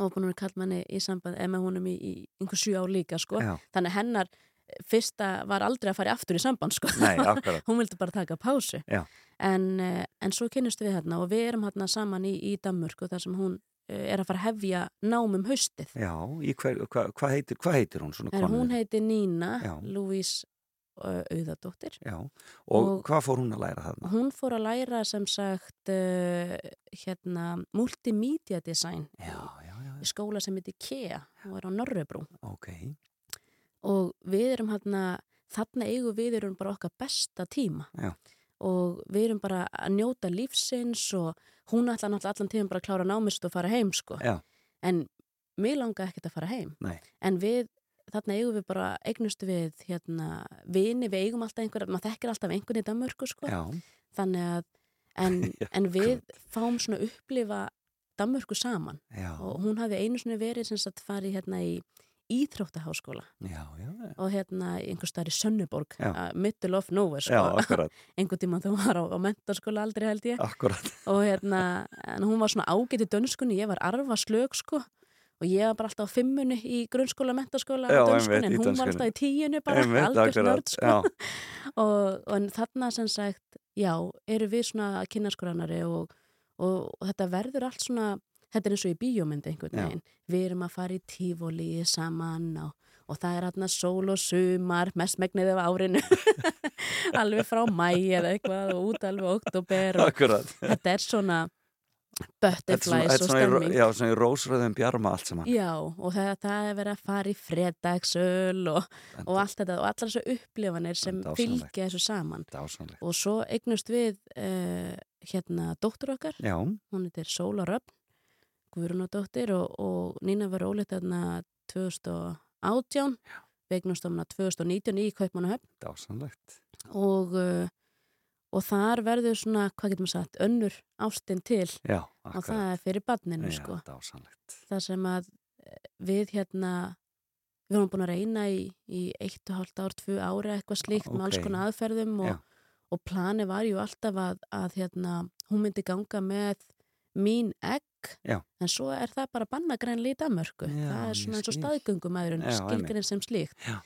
og búin að kalla manni í sambandi eða með honum í, í einhver sjú ár líka sko Já. þannig hennar eh, fyrsta var aldrei að fara aftur í samband sko Nei, hún vildi bara taka pásu Já. en, eh, en svo kynnust við hérna og við erum hérna saman í, í Danmörku þar sem hún eh, er að fara að hefja námum haustið Já, hvað hva heitir, hva heitir hún konu? hún heitir Nína. Louise Auðadóttir Já, og, Og- hvað fór hún að læra þarna? hún fór að læra sem sagt uh, hérna multimedia design Já, já, já, í skóla sem heitir KEA hún var á Norrebrú ok. Og við erum hérna þarna eigum við erum bara okkar besta tíma. Já. og við erum bara að njóta lífsins og hún ætla náttúrulega allan tíðan bara að klára námist og fara heim sko. Já, en mér langa ekkert að fara heim. Nei, en við, þarna eigum við bara eignustu við hérna vini, við eigum alltaf einhver, maður þekkir alltaf einhvern í Danmörku sko, þannig að en, en við fáum svona upplifa Danmörku saman. Já, og hún hafði einu svona verið sem sagt farið hérna í Íþróttaháskóla. Og hérna einhver staðar í Sönnuborg uh, middle of nowhere sko. akkurat, einhver tíma þú var á, á mentaskóla aldrei held ég. Akkurat, og hérna, hún var svona ágæti dönskunni, ég var arfa slög sko og ég var bara alltaf á fimmunni í grunnskóla, mentaskóla dönskunni hún var alltaf í tíunni bara, algjör snörd sko. og, og þarna sem sagt, já, eru við svona kynnaskórannari og, og, og þetta verður allt svona, þetta er eins og í bíómyndi einhvern veginn, við erum að fara í tífóli saman og, og það er hérna sól og sumar, mest megnið af árinu. Alveg frá mæ eða eitthvað og út alveg oktober og akkurat. þetta er svona butterflies er og stemming. Já, svona í rósröðum bjarma allt saman. Já, og það, það er verið að fara í fredagsöl og, og allt þetta og allar þessu upplifanir sem fylgja þessu saman. Og svo eignust við uh, hérna dóttur okkar, Já, hún heitir Sóla Röfn Guðrunadóttir og, og Nína var ólítið þarna 2018 við eignust þarna 2019 í Kaupmannahöfn. Og, uh, og þar verður svona, hvað getur maður sagt, önnur ástin til. Já, og það er fyrir badninu Já, sko. það sem að eh, við hérna við vorum búin að reyna í, í eitt og hálft ár, tvö ári eitthvað slíkt með alls konar aðferðum og, og plani var ju alltaf að, að hérna, hún myndi ganga með mín egg Já. en svo er það bara bannagrænlega í Danmörku það er svona eins og staðgöngumæðurinn Já, skilgirinn sem slíkt. Já.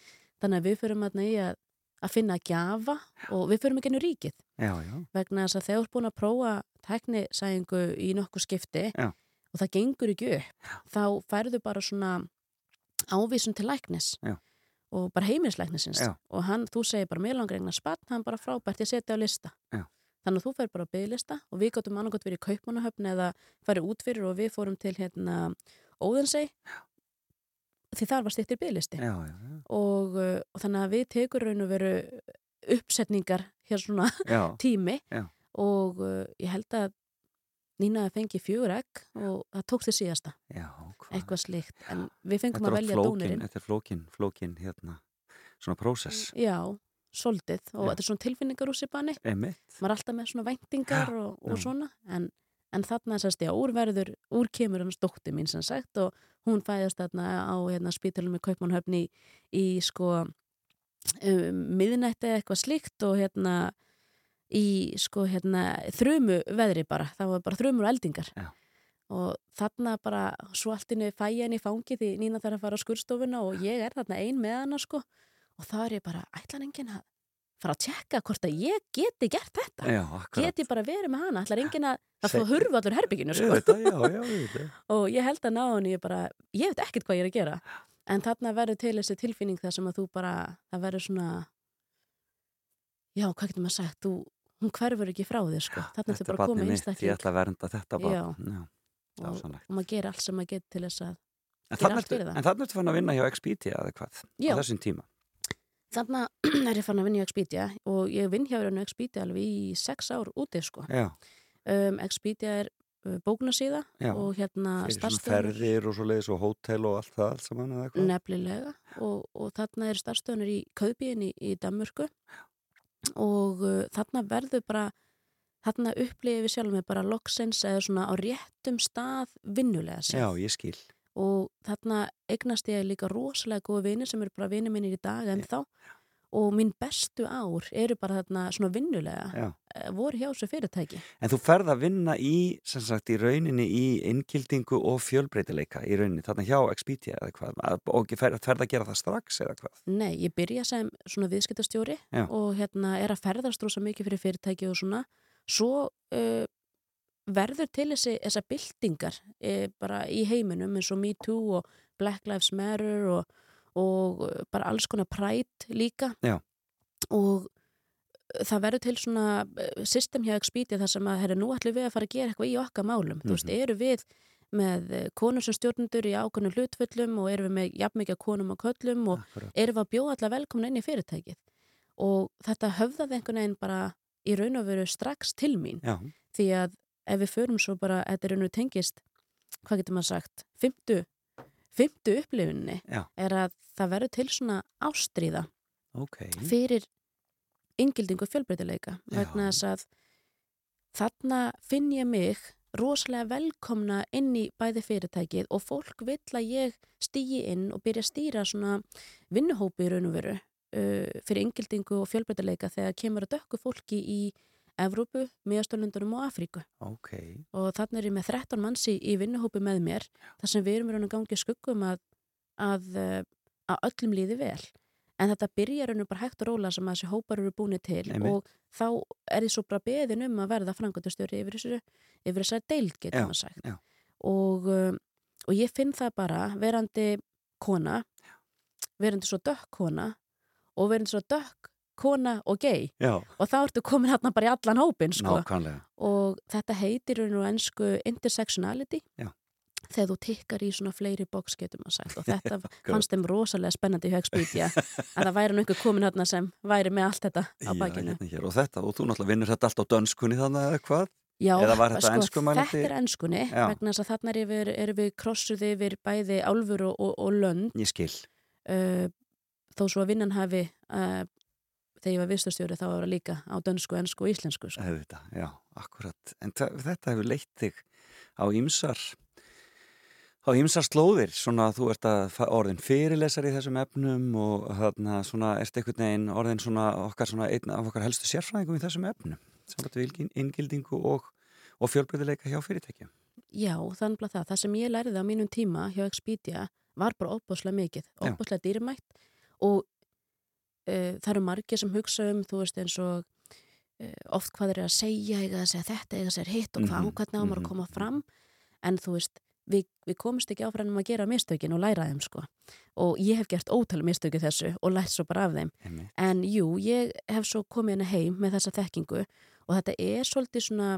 þannig að við fyrum að, í að, að finna gjafa og við fyrum ekki ennur ríkið Já, já, vegna þess að þegar þú ert búin að prófa tæknisæðingu í nokkuð skipti Já. og það gengur ekki upp þá færðu bara svona ávísun til læknis Já. og bara heimilislæknisins Já. og hann, þú segir bara mér langar eignar spatt, hann bara frábært ég setja á lista Já. þannig að þú fer bara á bygglista og við gáttum annarkot verið í kaupmannahöfn eða farið út fyrir og við fórum til hérna Óðinsei því þar var stýttir bygglisti og, uh, og þannig að við tekur raun og veru uppsetningar hér svona já. tími Já. og uh, ég held að Nína fengi fjögur egg og það tók til síðasta, Já, hvað? eitthvað slíkt en við fengum að velja flókin, dónurinn þetta er flókin, flókin, hérna, svona prósess. Já, soldið. Og þetta er svona tilfinningar úr sér banni maður er alltaf með svona væntingar og, og svona en, en þarna sérst ég úr verður, úr kemur hans dóttir mín sem sagt og hún fæðast þarna á hérna, spítalum með Kaupmannhöfni í, í sko um, miðnætti eða eitthvað slíkt og hérna í sko hérna þrumu veðri bara, það var bara þrumur og eldingar. Já. og þarna bara svo allt inni fæ ég henni í fangi því Nína þarf að fara á skurstofuna og ég er þarna ein með hana sko. Og þá er ég bara, ætlar enginn að fara að tjekka hvort að ég geti gert þetta? Já, akkurat. get ég bara verið með hana, ætlar enginn að það fór hurfu allur herbygginu Ég sko. veit það, já, já, ég og ég held að ná henni ég bara, ég veit ekkert hvað ég er að gera en þarna verður til þessi tilfinning þar sem að þú bara, það verður svona já, hvað getur maður sagt þú, hún hverfur ekki frá þér sko. þarna ertu er bara að koma mitt, ég einstakling ætla að vernda þetta barn. Já. og, og maður gerir allt sem maður getur til þess að En þannig ertu, það. en þannig ertu fann að vinna hjá Expedia eða hvað, Já. á þessum tíma. þarna er ég fann að vinna í Expedia og ég vinn hjá Expedia alveg í sex ár úti sko. Já, um, Expedia er uh, bóknasíða já. og hérna ferðir og svo leiðis og hótel og allt það allt saman eða hvað. Nefnilega og, og þarna er starfstöðunir í Kaupíin í, í Danmörku og uh, þarna verður bara þarna upplifið við sjálfum við bara loksins eða svona á réttum stað vinnulega sér Já, og þarna eignast ég líka rosalega góða vinir sem eru bara vinir mínir í dag en þá og mín bestu ár eru bara þarna svona vinnulega Já. eh, voru hjá þessu fyrirtæki En þú ferð að vinna í, sem sagt, í rauninni í inngildingu og fjölbreytileika í rauninni, þarna hjá Expedia eða hvað, Að- og ferð að gera það strax eða hvað. Nei, ég byrja sem svona viðskiptastjóri Já. og hérna er að ferðast rosa mikið fyrir fyrirtæki og svona svo uh, verður til þessi, þessa byltingar uh, bara í heiminum eins og Me Too og Black Lives Matter og, og uh, bara alls konar Pride líka Já. og uh, það verður til svona uh, system hjá Expedia þar sem að herri, nú ætlum við að fara að gera eitthvað í okkar málum þú veist, Mhm. eru við með konur sem stjórnundur í ákveðnum hlutföllum og eru við með jafn mikið konum og köllum og Akkurat. erum við að bjóða alla velkomna inn í fyrirtækið og þetta höfðaði einhvern veginn bara í raun og veru strax til mín Já, því að ef við förum svo bara, þetta er raun og tengist hvað getur maður sagt, fymtu fymtu upplifunni Já. er að það verður til svona ástríða ok. fyrir yngildingu fjölbreytileika vegna þess að þarna finn ég mig rosalega velkomna inn í bæði fyrirtækið og fólk vill að ég stýji inn og byrja að stýra svona vinnuhópi í raun og veru uh, fyrir yngildingu og fjölbreytileika þegar kemur að dökku fólki í Evrópu, miðastöldunum og Afríku. Ok, og þannig er ég með 13 manns í, í vinnuhópi með mér þar sem við erum raun og gangi skuggum að, að, uh, að öllum líði vel. En þetta byrjar raun og bara hægt og róla sem að þessi hópar eru búinir til Einmitt. og þá er ég svo bara beðin um að verða frangöndastjóri yfir þessu yfir þessar deild getur Já, maður sagt. já. og, um, og ég finn það bara verandi kona verandi svo dökk kona og verandi svo dökk kona og gay já, og þá ertu komin hérna bara í allan hópin sko og þetta heitir og ennsku intersectionality Já. þegar þú tikkar í svona fleiri boks getur maður sagt og þetta fannst þeim rosalega spennandi í Högspítja að það væri nú einhver komin hérna sem væri með allt þetta á bakinu hérna hér. Og þetta, og þú náttúrulega vinnur þetta allt á dönskunni þannig eða hvað? Já, sko? Þetta er ennskunni Já. vegna þess að þarna er yfir, er við krossuð yfir bæði álfur og, og, og lönd Ég skil. uh, þó svo að vinnan hafi uh, þegar ég var vistastjóri þá var það líka á dönsku, ennsku og íslensku sko. Þetta, já, akkurat. En þetta hefur leitt þig á ýmsar á ýmsar slóðir, svona þú ert að orðin fyrirlesar í þessum efnum og þarna svona ert einhvern veginn orðin svona okkar svona einn af okkar helstu sérfræðingum í þessum efnum samt við inngildingu og, og fjölbreytileika hjá fyrirtækjum. Já, þannig að það. Það sem ég lærði á mínum tíma hjá Expedia var bara óbúslega mikið, óbúslega dýrmætt og uh, það eru margir sem hugsa um, þú veist eins og uh, oft hvað eru að segja, eiga að segja þetta, eiga að segja hitt og hvað, Mhm, mm hvernig á maður mhm, að koma fram. En þú veist, við, við komumst ekki áfram um að gera mistökin og læra þeim sko. Og ég hef gert ótal mistöki þessu og lært svo bara af þeim. Einmitt. En jú, ég hef svo komið henni heim með þessa þekkingu og þetta er svolítið svona,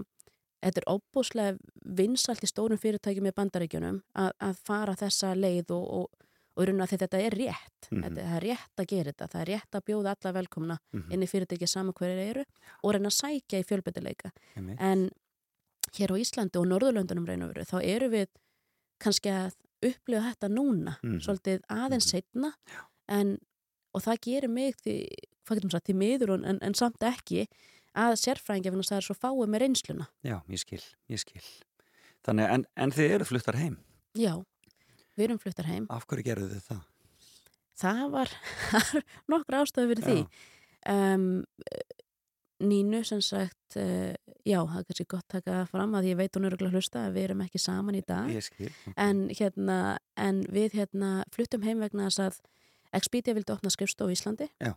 þetta er óbúslega vinsalt í stórum fyrirtækjum í bandaríkjunum að, að fara þessa leið og, og, og raun að þetta er rétt Mhm. þetta, það er rétt að gera þetta, það er rétt að bjóða alla velkomna Mhm. inn í fyrirtæki saman hverju eru og reyna að sækja í fjölbyttileika Einmitt. en hér á Íslandi og Norðurlöndunum reyna veru þá eru við kannski að upplifa þetta núna Mhm. svolítið aðeins Mhm. setna en, og það gerir mig því, sagt, því miður og- en, en samt ekki að sérfræðingja finnast það er svo fáið með reynsluna Já, ég skil, ég skil. Þannig, en, en þið eru fluttar heim. já, við erum fluttar heim Af hverju gerðu þið það? það var nokkra ástöðu fyrir því um, Nínu sem sagt uh, já, það er kannski gott taka fram að ég veit hún er að hlusta að við erum ekki saman í dag Ég skil. en, hérna, en við hérna, fluttum heim vegna þess að Expedia vildi opna skrifstofu í Íslandi Já.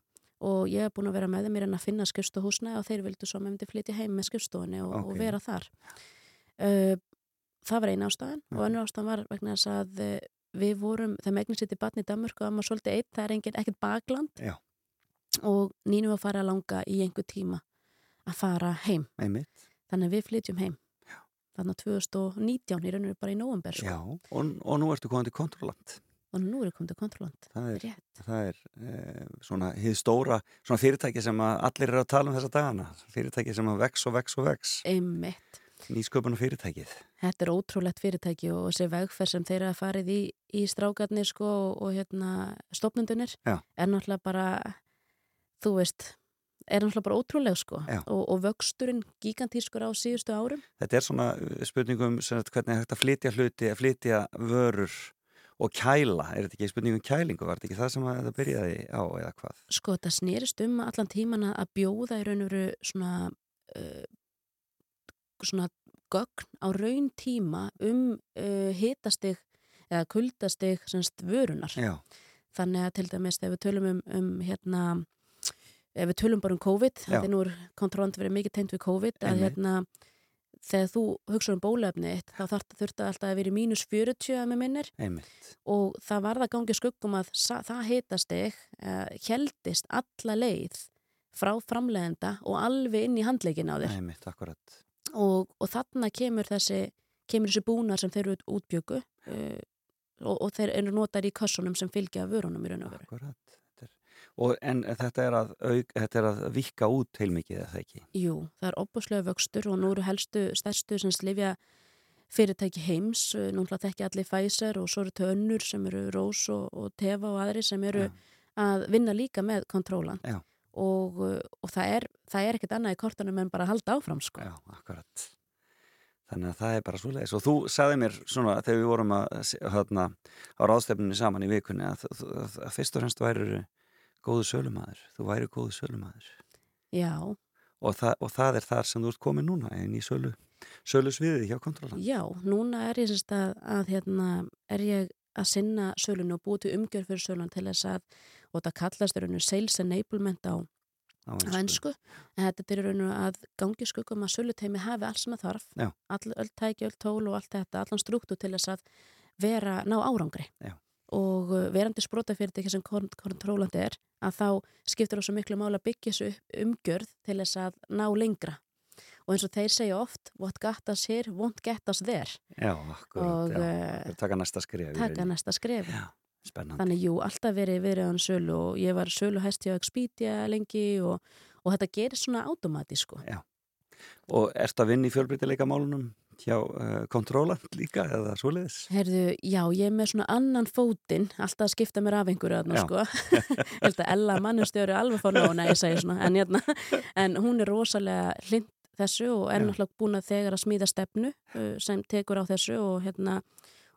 og ég hef búin að vera með þeim en að finna skrifstofuhúsna og þeir vildu svo með myndi flytja heim með skrifstofunni og, Ok. og vera þar uh, það var eina ástæðan Já. og önnur ástæðan var vegna þess að uh, við vorum, það megnin sitt í batni í Danmörku og maður svolítið eitt, það er engin, ekkert bakland Já. og nýnum að fara að langa í einhver tíma að fara heim Einmitt. þannig að við flytjum heim þannig að 2019 í rauninu bara í nóvember sko. Já, og, og nú ertu komin til kontrollant. og nú er komið til kontrollant Það er, það er e, svona hið stóra, svona fyrirtæki sem að allir eru að tala um þessa dagana. Fyrirtæki sem að vex og vex og vex. Einmitt. Nýsköpun og fyrirtækið. Þetta er ótrúlegt fyrirtæki og þessi vegferð sem þeir eru að farið í, í strákarnir sko og, og hérna stopnundunir Já. er náttúrulega bara, þú veist, er náttúrulega bara ótrúleg sko og, og vöxturinn gigantískur á síðustu árum. Þetta er svona uh, spurningum sem hvernig er hægt að flytja hluti, að flytja vörur og kæla. Er þetta ekki spurningum kælingu? Var þetta ekki það sem að þetta byrjaði á eða hvað? Sko þetta snerist um allan tíman að bjóða í raun og veru svona, uh, svona gögn á raun tíma um uh, hitastig eða kuldastig semst vörunar. Já, Þannig að til dæmis þegar við tölum um, um hérna, ef við tölum bara um COVID, þetta er nú kontrollant verið mikið tengt við COVID, að hérna, þegar þú hugsa um bólefni þá þetta alltaf að vera í mínus 40 að með minnir einmitt. og það var það gangið skuggum að það hitast þig, uh, heldist alla leið frá framlegenda og alveg inn í handleikin á þér Einmitt, akkurat. Og, og þarna kemur þessi kemur þessi búnar sem þeir eru útbjöku uh, og, og þeir eru notar í kassunum sem fylgja vörunum í raun og veru Akkurat. Og, en þetta er, að, auk, þetta er að vika út heilmikið eða ekki? Jú, það er opaslega vöxtur og nú eru helstu stærstu sem slifja fyrirtæki heims, uh, nú hlað ekki allir Pfizer og svo eru þau önnur sem eru Rós og, og Teva og aðri sem eru Já. að vinna líka með kontrólan. Og, uh, og það er, það er ekkert annað í kortunum en bara að halda áfram sko. Já, akkurat. Þannig að það er bara svo leiðis. Og þú sagði mér svona þegar við vorum að, hérna, á ráðstefnunni saman í vikunni að, að, að, fyrst og fremst væri góðu sölumæður. Þú væri góðu sölumæður. Já, Og, það- og það er þar sem þú ert komin núna inn í sölu, sölu sviðið hjá kontrólan. já, núna er ég sérst að, að hérna, er ég að sinna sölun og búið til umgjörð fyrir sölun til þess að, og það kallast rauninu sales enablement á ennsku, en þetta er í raun og að gangi skuggum að söluteimi hafi allt sem það þarf all, öll tæki, öll tól og allt þetta allan struktú til þess að vera ná árangri Já. og uh, verandi sprótafyrirtæki sem kon- kontrólandi er að þá skiptir það svo miklu máli að byggja þessu umgjörð til þess að ná lengra og eins og þeir segja oft what got us here won't get us there Já, akkurat. Og, já. eh, taka næsta skrif. taka næsta skref Já, spennandi. Þannig jú, alltaf verið verið án sölu og ég var sölu hæst hjá Expedia lengi og, og þetta gerir svona automatísk sko. Og ertu að vinna í fjölbreytileika málunum hjá uh, kontrólan líka eða svoleiðis? Herðu, já, ég er með svona annan fótinn, alltaf að skipta mér af einhverju Já. sko. Held að Ella mannustjóri alveg fór nóna, ég segi svona, en, hérna, en hún er rosalega hlind þessu og er Já. náttúrulega búin að þegar að smíða stefnu uh, sem tekur á þessu og hérna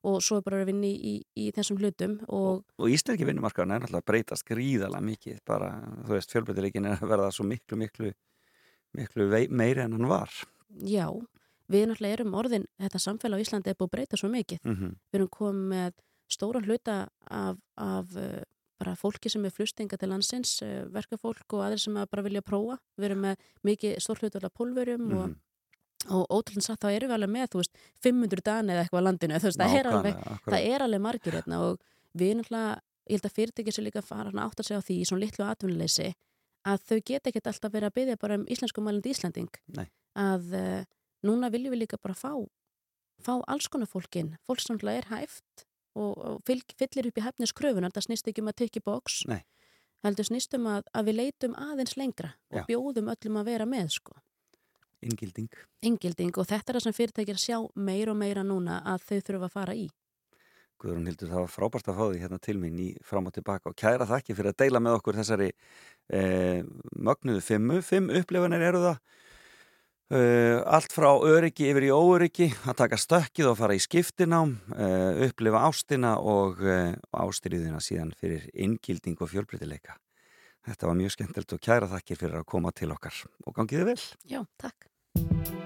og svo er bara að vinna í, í, í þessum hlutum og Og íslenski vinnumarkaðan er náttúrulega að breytast gríðalega mikið, bara, þú veist, fjölbreytileikin er að verða svo miklu, miklu, miklu meiri en hann var. já, við náttúrulega erum orðin, þetta samfélag á Íslandi er búið að breyta svo mikið Mm við erum komið með stóran hluta af, af uh, bara fólki sem er flustinga til landsins, uh, verkafólk og aðrir sem að bara vilja prófa. Við erum með mikið stór hluta af pólverjum Mhm. og, og ótrúlega satt þá erum við alveg með, þú veist, 500 dana eða eitthvað á landinu, veist, það er alveg, það er alveg margir hérna og við náttúrulega, ég held að fyrirtæki sem líka fara að átta sig á því í svona litlu atvinnuleysi að þau geta ekkert alltaf verið að byggja bara um íslensku mælindi Íslanding Nei. að uh, núna viljum við líka bara fá fá alls konar fólkin, fólk sem náttúrulega er hæft og, og fylg, fyllir upp í hefniskröfunar, það snýst ekki um að tekja Nei. heldur snýst um að, að við leitum aðeins lengra og Já. bjóðum öllum að vera með sko Ingilding. Ingilding og þetta er það sem fyrirtækir sjá meira og meira núna að þau þurfa að fara í Guðrún Hildur, það var frábært að fá því hérna til mín í fram og tilbaka og kæra þakki fyrir að deila með okkur þessari eh, mögnuðu fimmu. Fimm upplifanir eru það. Uh, allt frá öryggi yfir í óöryggi, að taka stökkið og fara í skiptinám, uh, upplifa ástina og uh, ástriðina síðan fyrir inngilding og fjölbreytileika. Þetta var mjög skemmtilegt og kæra þakkir fyrir að koma til okkar og gangiði vel. Já, takk What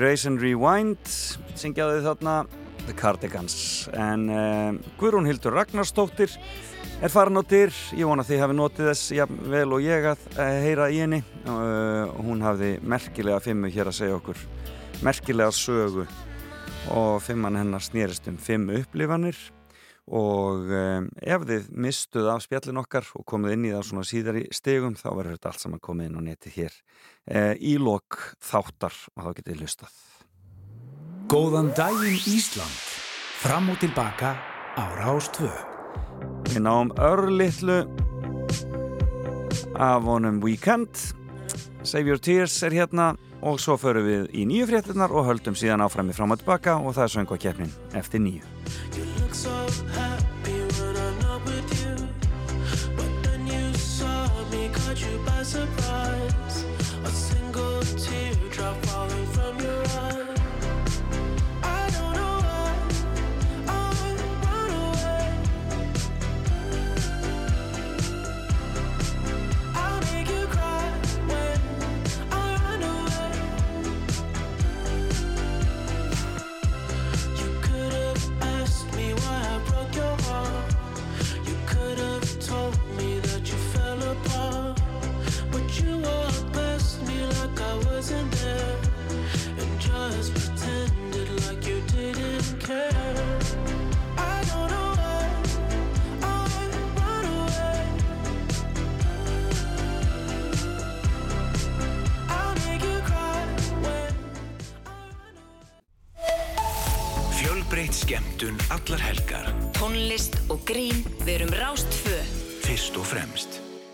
Erase and Rewind syngjaði þarna The Cardigans. En um, Guðrún Hildur Ragnarstóttir er farin á dyr. Ég vona að þið hafi notið þess jafn vel og ég að heyra í henni. Uh, hún hafði merkilega fimmu hér að segja okkur. Merkilega sögu. Og fimman hennar snýrist um fimm upplifanir. Og um, ef þið mistuð af spjallin okkar og komið inn í það svona síðar í stegum þá verður þetta allt saman komið inn á neti hér í lok þáttar og þá getið hlustað Góðan daginn Ísland. Fram og tilbaka á Rástvö. Við náum örlittlu af honum Weekend Save Your Tears er hérna og svo förum við í nýju fréttunar og höldum síðan áfram í fram og tilbaka og það er söngu að keppnin eftir nýju surprise. A single teardrop falling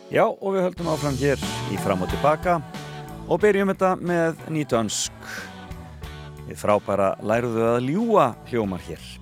Já, og við höldum áfram hér í fram og tilbaka og byrjum þetta með nýtönsk. Við frábæra læruðu að ljúa hljómar hér.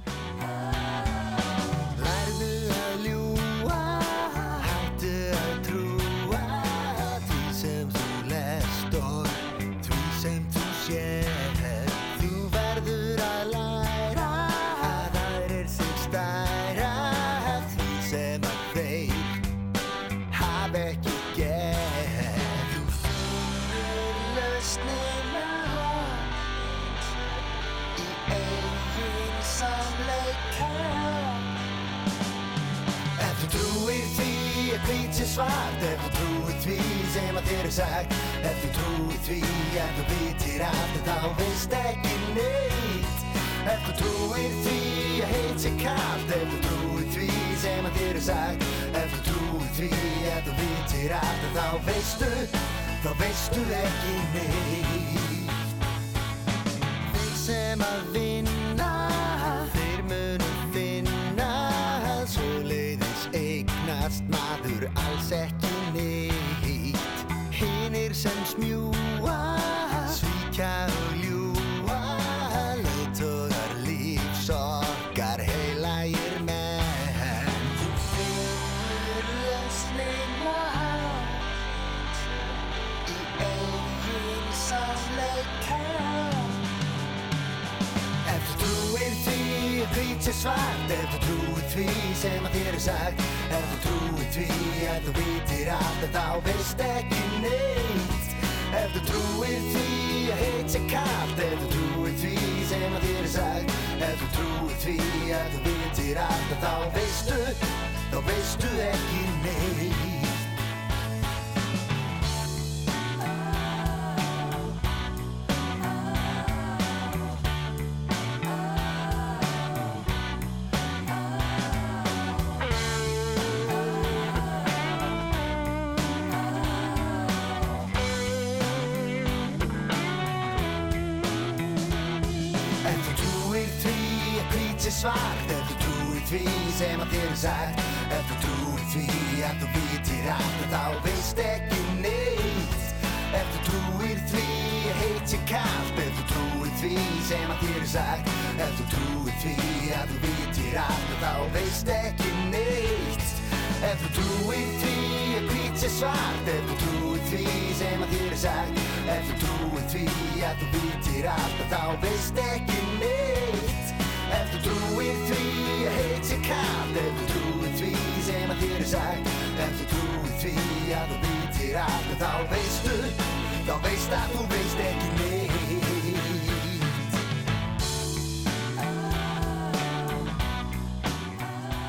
Sé svart. Ef þú trúir því sem að þér er sagt. Ef þú trúir því að þú vitir allt en þá veist ekki neitt. Ef þú trúir því heit sé kalt. Ef þú trúir því sem að þér er sagt. Ef þú trúir því að þú vitir allt en þá veist ekki neitt. Ef þú trúir því að hvít sé svart. Ef þú trúir því sem að þér er sagt. Ef þú trúir því að þú vitir allt en þá veist ekki neitt Trúir því að heit sé kalt Ef þú trúir því sem að þér er sagt Ef þú trúir því að þú vitir allt en þá veistu Þá veist að þú veist ekki neitt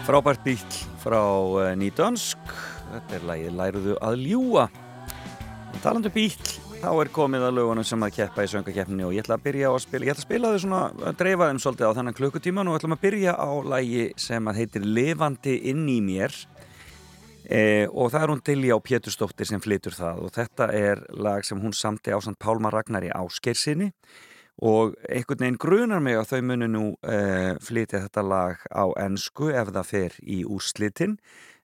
Frábært bíl frá uh, Nýdönsk. Þetta er lagið Læruðu að ljúa. Talandu bíl, þá er komið að lögunum sem að keppa í söngakeppninu og ég ætla að byrja að spila, ég ætla að spila þau svona, að dreifa þeim svolítið á þennan klukkutíman og ætlum að byrja á lagi sem að heitir Levandi inn í mér. E, og það er hún Dilja og Pétursdóttir sem flytur það. Og þetta er lag sem hún samti á samt Pálma Ragnari Áskeirsinni og einhvern veginn grunar mig að þau munu nú uh, flytja þetta lag á ennsku ef það fer í úrslitin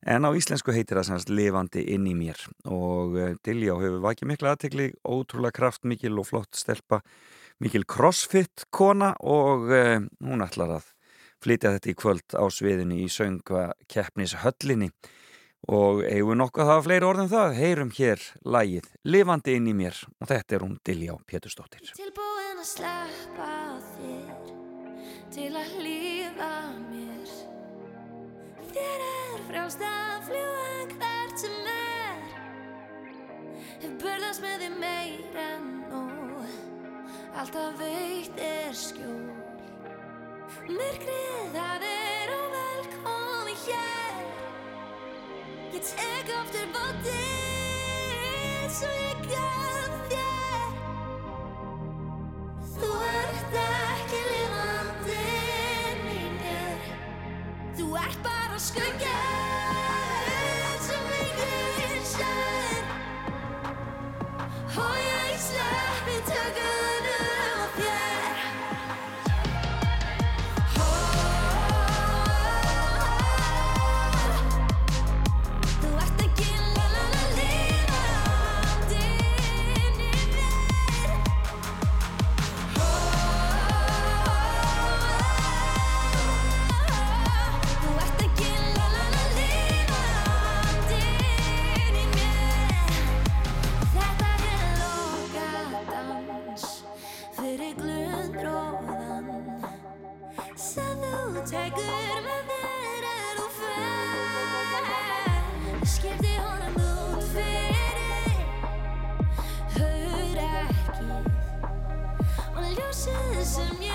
en á íslensku heitir það semst lifandi inn í mér. Og Diljá hefur vakið mikla aðtekli, ótrúlega kraftmikil og flott stelpa, mikil crossfit kona og uh, hún ætlar að flytja þetta í kvöld á sviðinu í sönga keppnis höllinni og eigum við nokkuð að hafa fleiri orðum það, heyrum hér lagið lifandi inn í mér og þetta er hún Diljá Pétursdóttir. Tilbúin að sleppa þér til að hlýða mér Þér er frjálst að fljúa hvert sem er. Hef burðast með þér meir en nú Alltaf veitt er skjól. Myrkrið það er óvelkomi hér. Ég tek aftur bótið svo ég gaf þér. Þú ert ekki lifandi Þú ert bara skugga sem listen, yeah.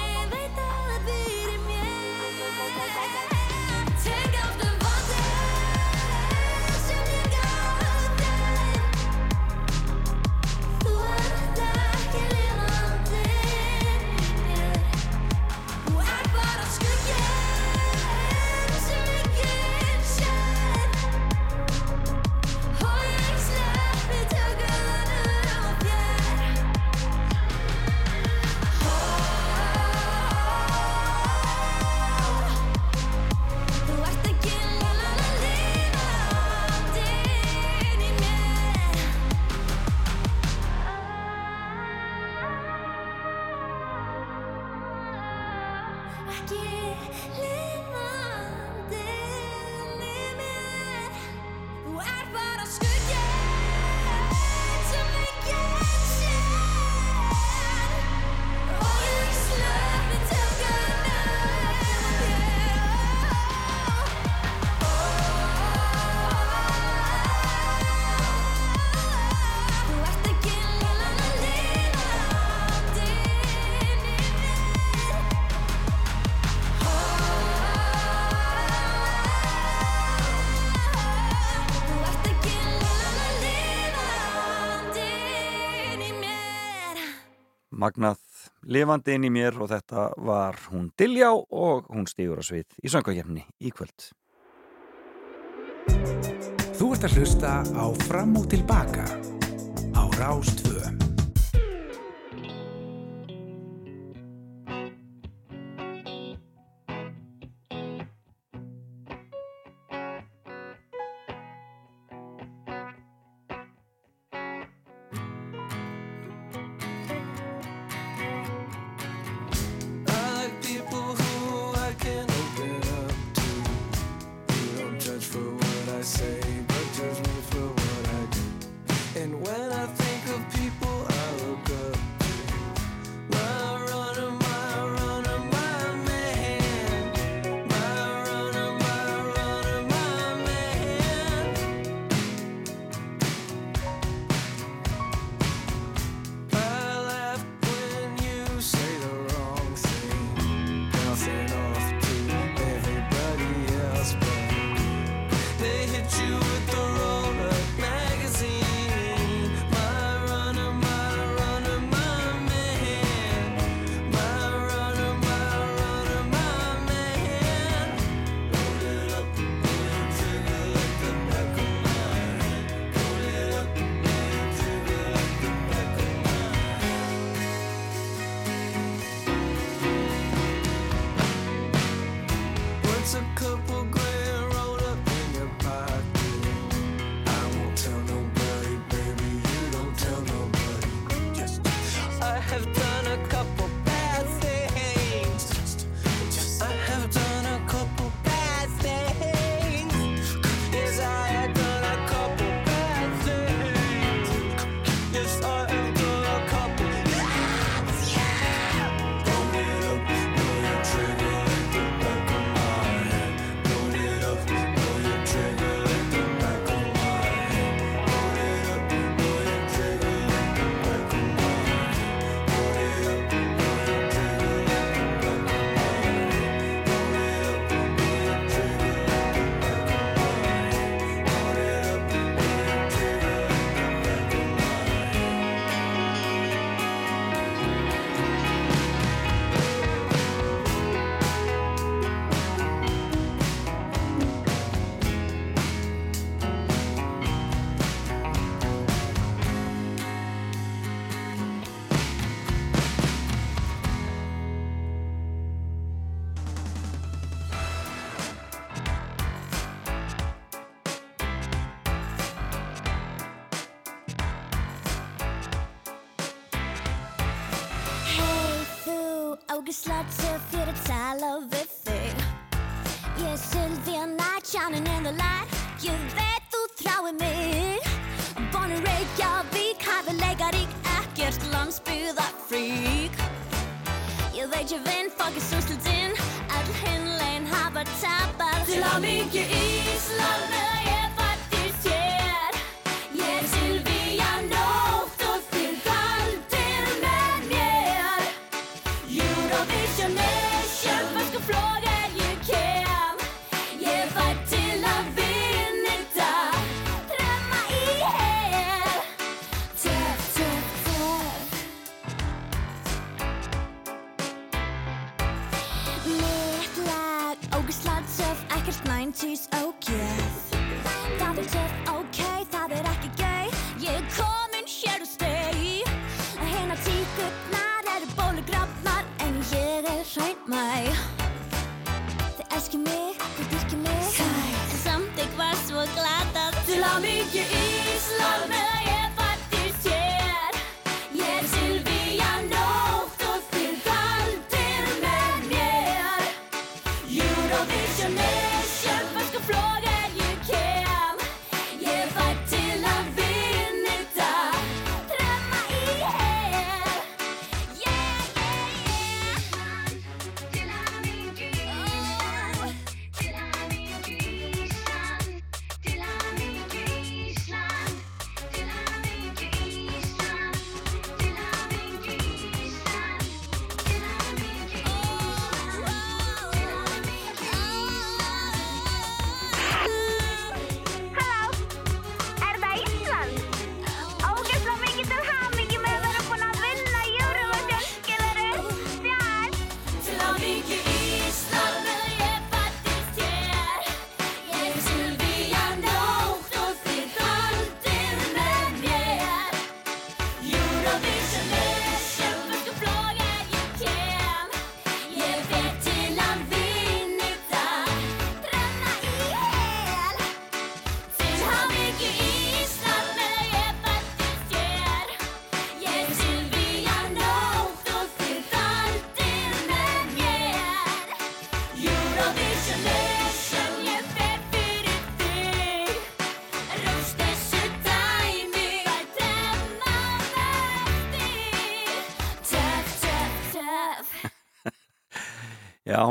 magnað lifandi inn í mér og þetta var hún Diljá og hún stýgur á svið í söngakefni í kvöld. Þú ert að hlusta á Fram og Tilbaka á Rástvöðum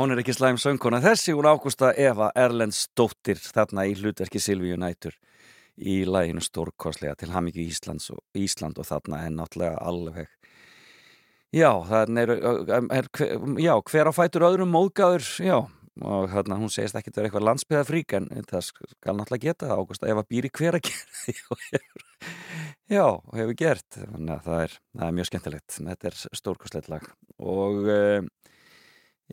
hún er ekki slæm söngkona. Þessi hún Ágústa Eva Erlendsdóttir þarna í hlutverki Silvíu Nætur í læginu stórkostlega til hamingju Íslands og Ísland og þarna er náttúrulega alveg Já, það er, er já, hver á fætur öðrum móðgæður, já og hérna hún segist ekki að vera eitthvað landsbyðafrík en það skal náttúrulega geta það Ágústa Eva býr í hver að gera já, og hefur gert þannig að það er, það er mjög skemmtilegt þetta er stórkostlegt lag og uh,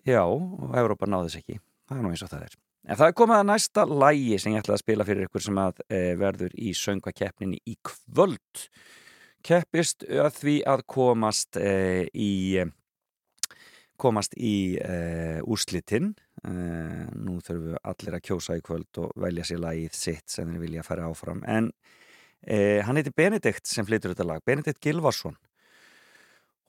Já, og Európa náði þess ekki. Það er nú eins og það er. En það er komið að næsta lægi sem ég ætla að spila fyrir ykkur sem að e, verður í söngakeppninni í kvöld. Keppist að því að komast e, í komast í e, úrslitinn. E, nú þurfum við allir að kjósa í kvöld og velja sér lagið sitt sem þeir vilja að fara áfram. En hann heiti Benedikt sem flytur þetta lag. Benedikt Gilvarsson.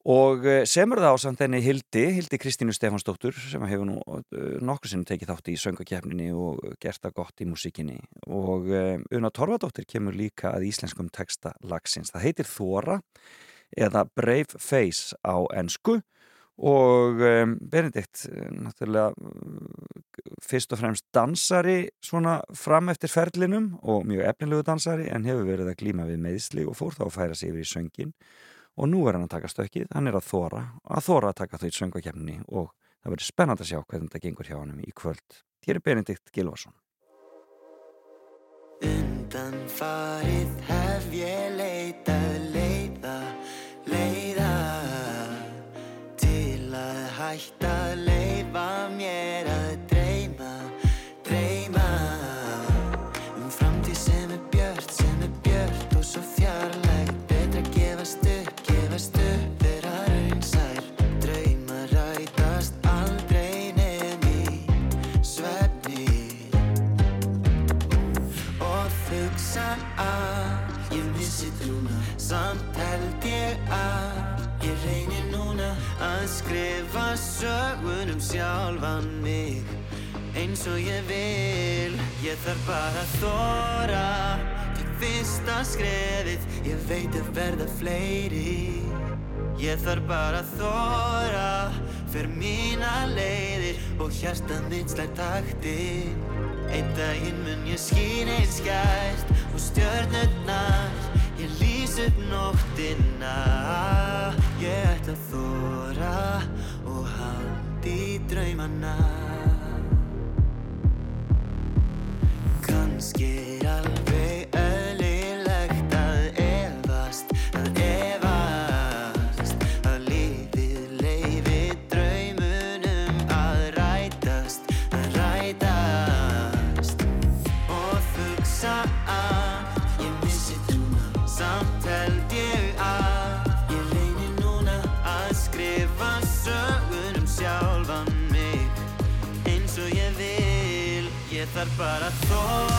Og eh, semur það á samt henni Hildi, Hildi Kristínu Stefansdóttur sem hefur nú eh, nokkur sinnum tekið þátt í söngakefninni og gert það gott í músíkinni. Og uh, Una Torfadóttir kemur líka að íslenskum texta lagsins. Það heitir Þóra eða Brave Face á ensku. Og Benedikt náttúrulega fyrst og fremst dansari svona fram eftir ferlinum og mjög efnilegu dansari en hefur verið að glíma við meðsli og fór þá að færa sig yfir í söngin og nú er hann að taka stökkið, hann er að þóra að þóra að taka þau í söngakefni og það verður spennand að sjá hvernig þetta gengur hjá hann í kvöld. Hér er Benedikt Gilvarsson Undan farið hef ég leitað og ég vil. Ég þarf bara að þóra til fyrsta skrefið. Ég veit að verða fleiri. Ég þarf bara að þóra fyrir mína leiðir og hjarta mitt slæð takti Einn daginn mun ég skín eins skært og stjörnurnar Ég lýs upp nóttina. Ég ætla að þóra og haldi í Kannski alveg eðlilegt að efast, að efast Að lífið leifi draumunum að rætast, að rætast. Og hugsa að ég missi trúna Samt held ég að ég reyni núna að skrifa sögun um sjálfan mig. Eins og ég vil Ég þarf bara að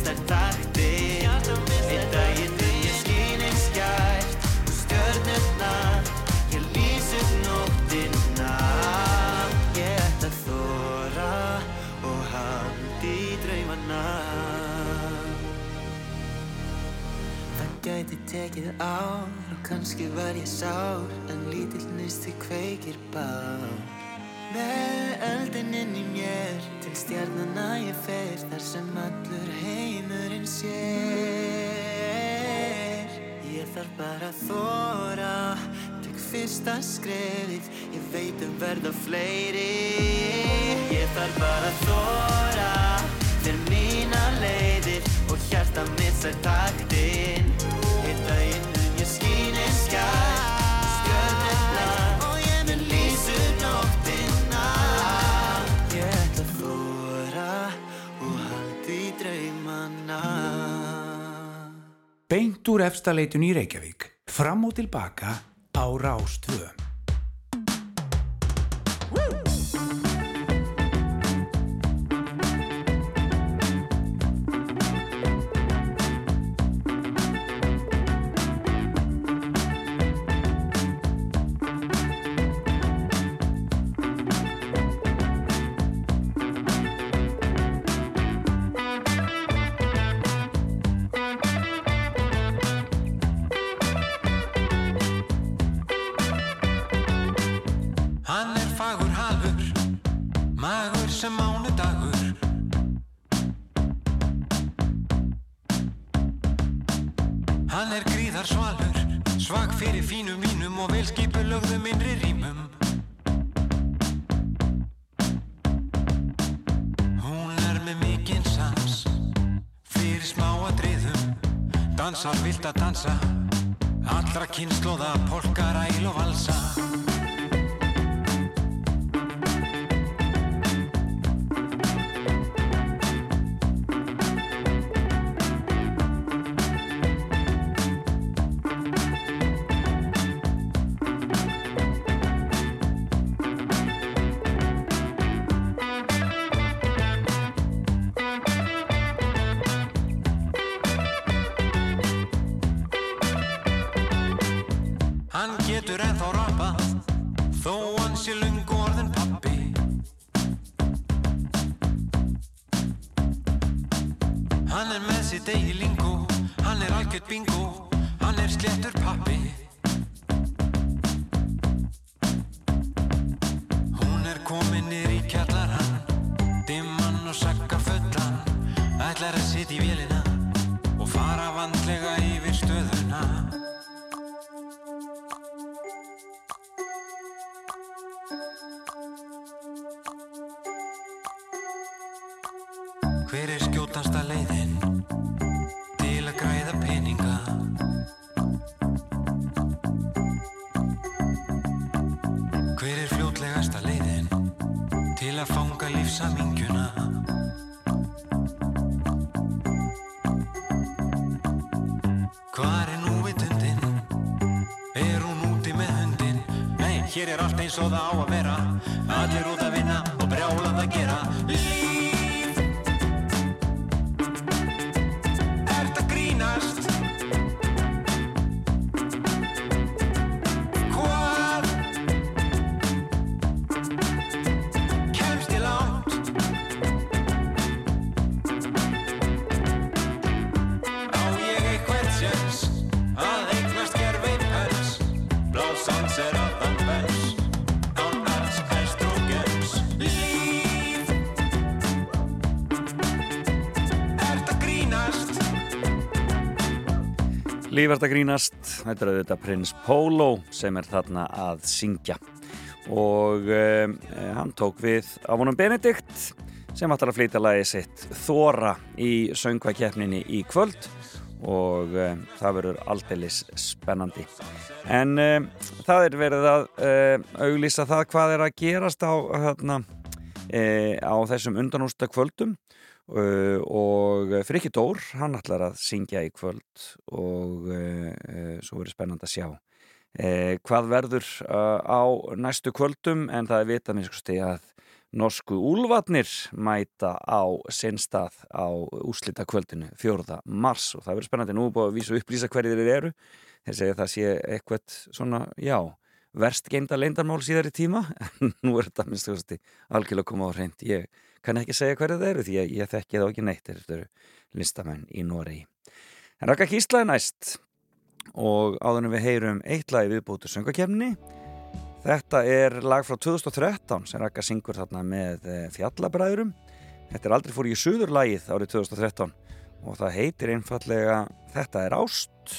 mistar taktir Einn daginn mun ég skín eins skært og stjörnurnar Ég lýs upp nóttina Ég ætla að þóra og haldi í draumana Það gæti tekið ár og kannski var ég sár En lítill nýsti kveikir bár Með eldin inn í mér Til stjarnana ég fer Þar sem allur heimurinn sér. Ég þarf bara að þóra Tek fyrsta skrefið Ég veit um verða fleiri. Ég þarf bara að þóra Fyrir mína leiðir Og hjarta mitt sær taktinn Beint úr efstaleitun í Reykjavík, fram og tilbaka á Rástvö. Vilt að dansa, allra kynnslóða, polka, ræl og valsa. Hér er allt eins og það á að vera. Allir út Lífart að grínast, þetta er auðvitað prins Pólo sem er þarna að syngja. Og um, hann tók við á honum Benedikt sem ætlar að flytja lagi sitt Þóra í söngvakeppninni í kvöld. Og um, það verður aldeilis spennandi. En um, það er verið að um, auglýsa það hvað er að gerast á, hérna, e, á þessum undanústa kvöldum Uh, og Frikki Dór hann ætlar að syngja í kvöld og uh, uh, svo verður spennand að sjá hvað verður á næstu kvöldum en það er vitað minnst sko að norsku úlvatnir mæta á sinnstað á úslita kvöldinu 4. mars og það verður spennandi nú búið að vísa upplýsa hverju þeir eru þeir segja það sé eitthvað svona, já verst geimda leindarmál síðar í tíma en nú er þetta minnst sko algjörlega koma á hreint ég kann ekki segja hverju það eru því að ég þekki það ekki neitt eru listamenn í Noregi. En Raka Kíslaði næst. Og áðunum við heyrum eitt lagi viðbútu söngakefni þetta er lag frá 2013 sem Raka syngur þarna með fjallabræðurum þetta er aldrei fór í suður lagið árið 2013 og það heitir einfallega Þetta er ást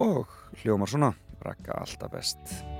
og hljómar svona Raka alltaf best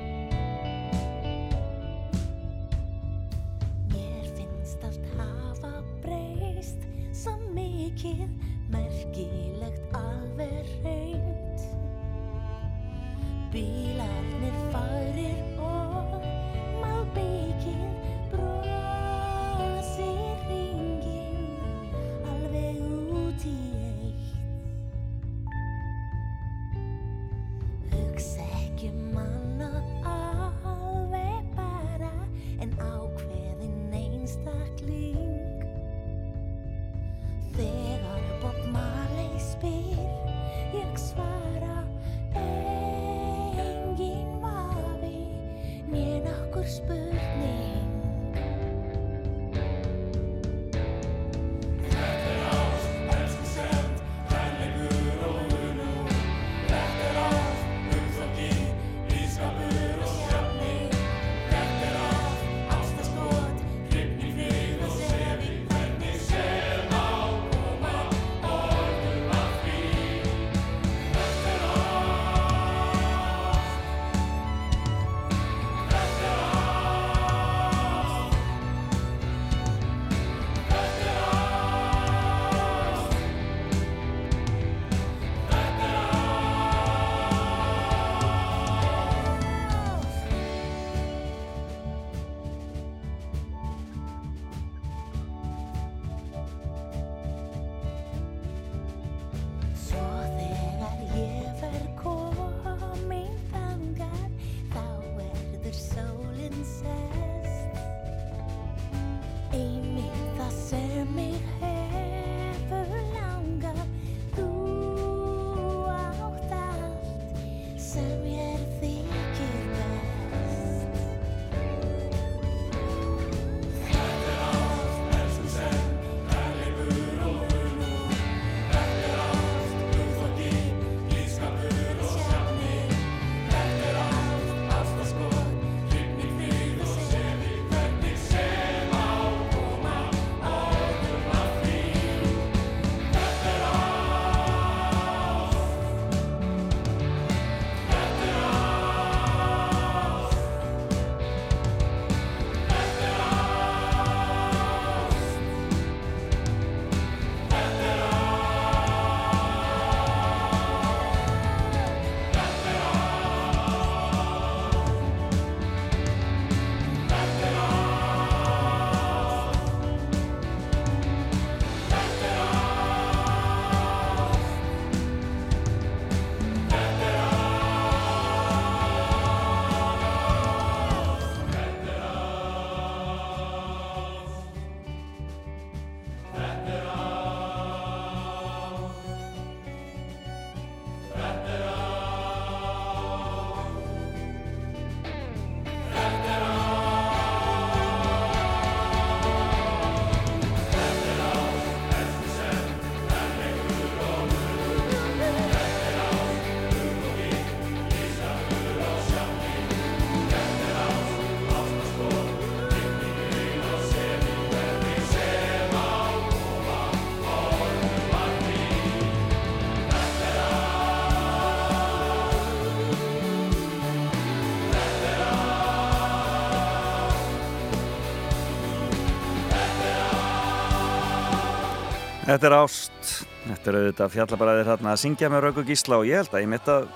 Þetta er ást, þetta er auðvitað fjallabræðir hérna að syngja með Röggu Gísla og ég held að ég mitt að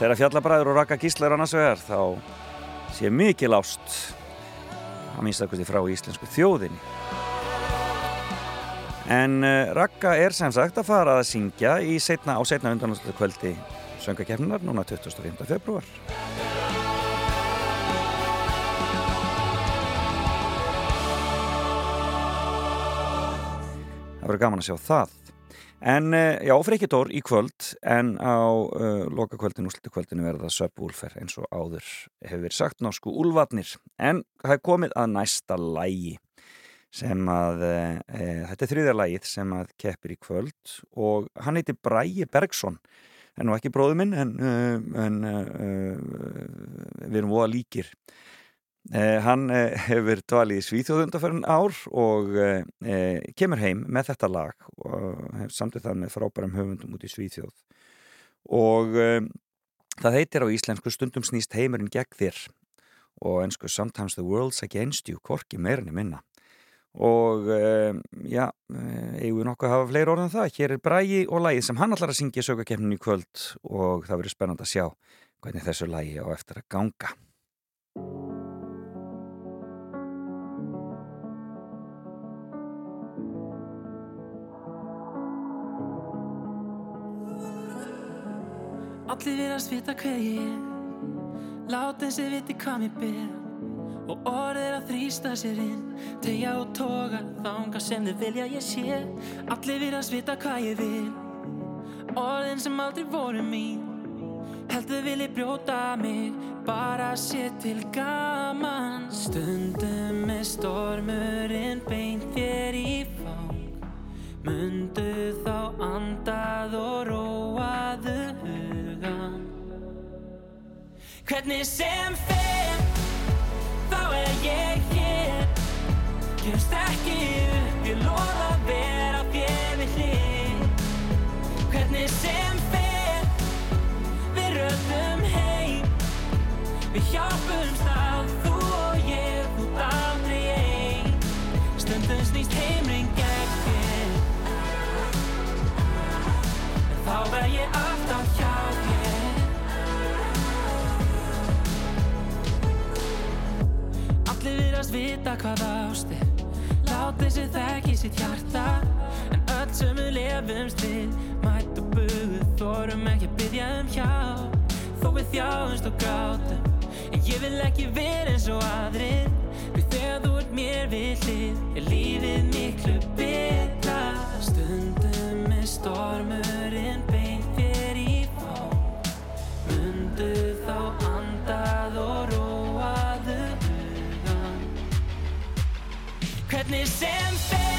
þegar fjallabræður og Raka Gísla er annars vegar þá sé mikil ást að að frá íslensku þjóðinni. En uh, Raka er sem sagt að fara að syngja setna, á setna undanhanslu kvöldi söngakefninar núna 25. februar. Það verður gaman að sjá það. En eh, já, Freykitór í kvöld en á uh, loka kvöldinu, úslutu kvöldinu verða Söpúlfer eins og áður hefur sagt norsku úlvatnir. En það er komið að næsta lægi sem að, e, þetta er þriðja lægið sem að keppir í kvöld og hann heiti Bræi Bergson. En nú ekki bróðu minn en, en við erum voða líkir. Eh, hann eh, hefur dvalið í Svíþjóðundaförn ár og eh, kemur heim með þetta lag og hefur samtið það með frábærum höfundum út í Svíþjóð. Og það heitir á íslensku stundum snýst heimurinn gegn þér og ennsku Sometimes the world's against you, korki meirinni minna. Og já, eigum við nokkuð að hafa fleiri orðan það, hér er Brægi og lagið sem hann allar að syngja sögakefnin í kvöld og það verður spennand að sjá hvernig þessu lagi á eftir að ganga Allir viðast vita hver ég er. Lát eins ég viti hvað mér ber. Og orð er að þrýsta sér inn. Tegja og toga þanga sem þau vilja ég sé. Allir viðast vita hvað ég vil. Orðin sem aldrei voru mín. Heldur vilji brjóta mig. Bara sé til gaman. Stundum er stormurinn beint þér í fang. Mundu þá andað og róaðu Hvernig sem fer Þá er ég hér. Gefst ekki upp vita hvað ást er Lát þessi þekki sitt hjarta. En öll sem við lefumst við. Mætt og buð Þorum ekki að byggja um hjálp. Þó við þjáumst og grátum En ég vil ekki vera eins og aðrir. Því þegar þú ert mér við hlið Er lífið miklu betra. Stundum er stormurinn beint þér í fang. Mundu þá andað og Hvernig sem fer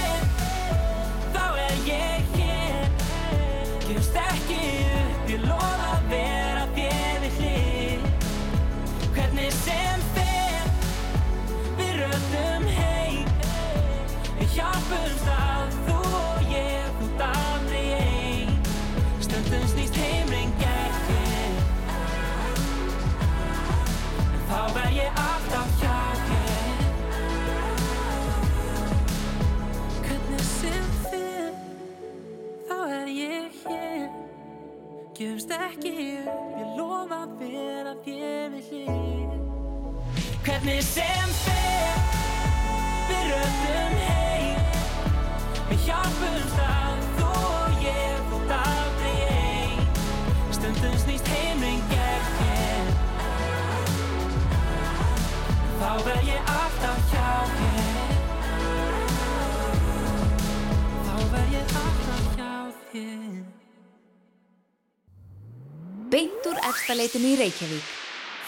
Gefumst ekki upp Ég lofa að vera þér við hlið. Hvernig sem fer Við röndum heim. Við hjálpumst að þú og ég Þú aldrei ein. Stundum snýst heimring gegn þér Þá verð ég alltaf hjá þér Þá verð ég alltaf hjá þér Beint úr efstaleitinu í Reykjavík.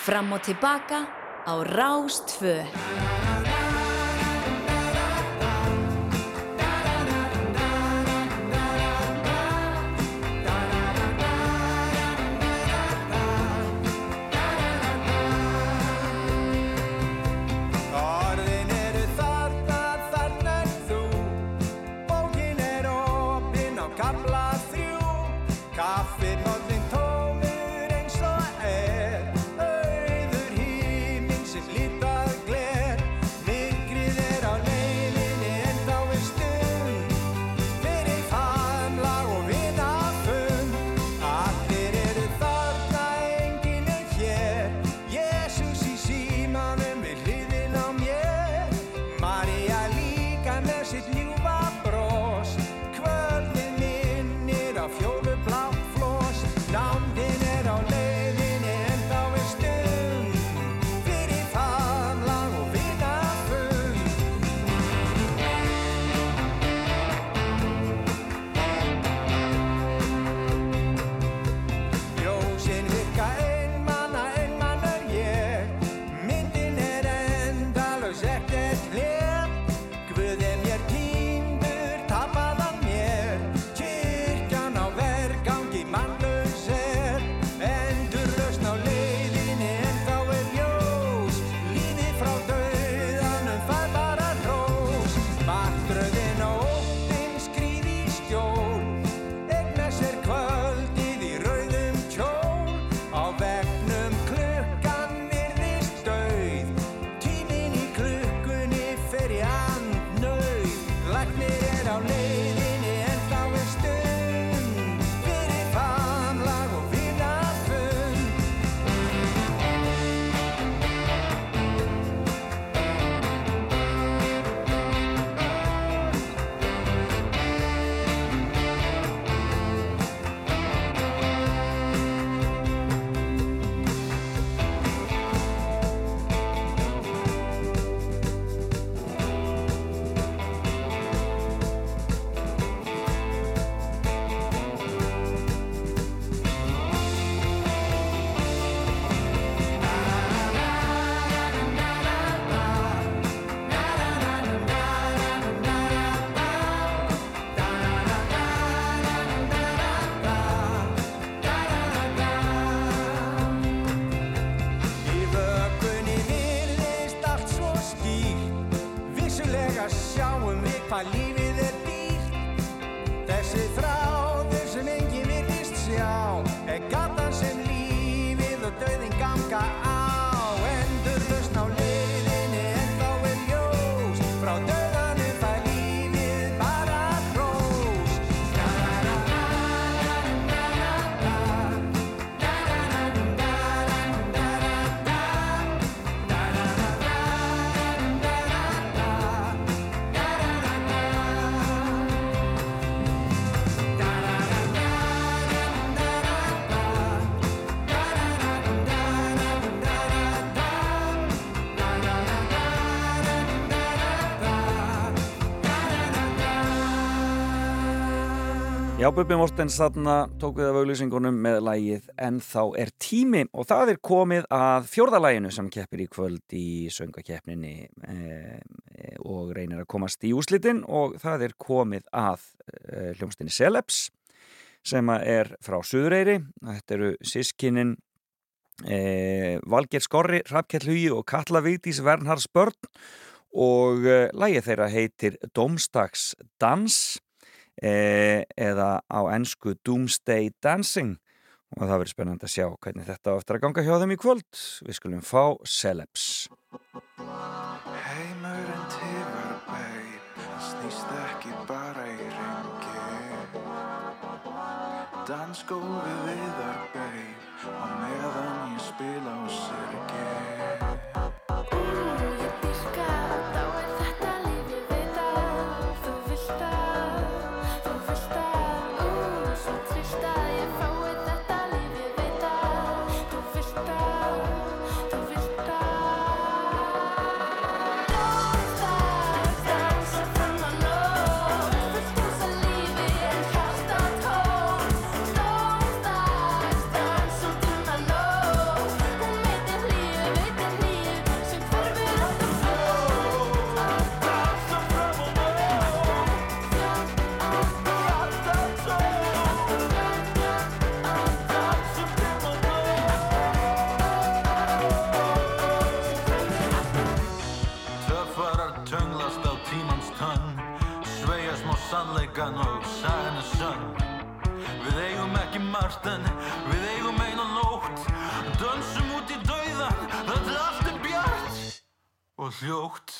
Fram og tilbaka á Rás Já, Bubbi Mortens þarna tók við af auglýsingunum með lægið En þá er tími og það er komið að fjórðalæginu sem keppir í kvöld í söngakeppninni eh, og reynir að komast í úslitin og það er komið að eh, hljómsdini Celebs sem er frá Suðureyri. Þetta eru sískinin eh, Valger Skorri, Hrafkjell Hugi og Katla Vigdís Vernhars börn og eh, lægið þeirra heitir Dómstags eh, eða á ennsku Doomsday Dancing. Og það verður spennandi að sjá hvernig þetta á eftir að ganga hjá þeim í kvöld. Við skulum fá Celebs. Heimurinn tifar Það snýst ekki bara í ringi. Dansgólfið viðar beig Á meðan ég spila á sirgi sannleikan og sagan er sönn. Við eigum ekki margt en við eigum eina nótt. Dönsum út í dauðan, þetta allt er bjart Og hljótt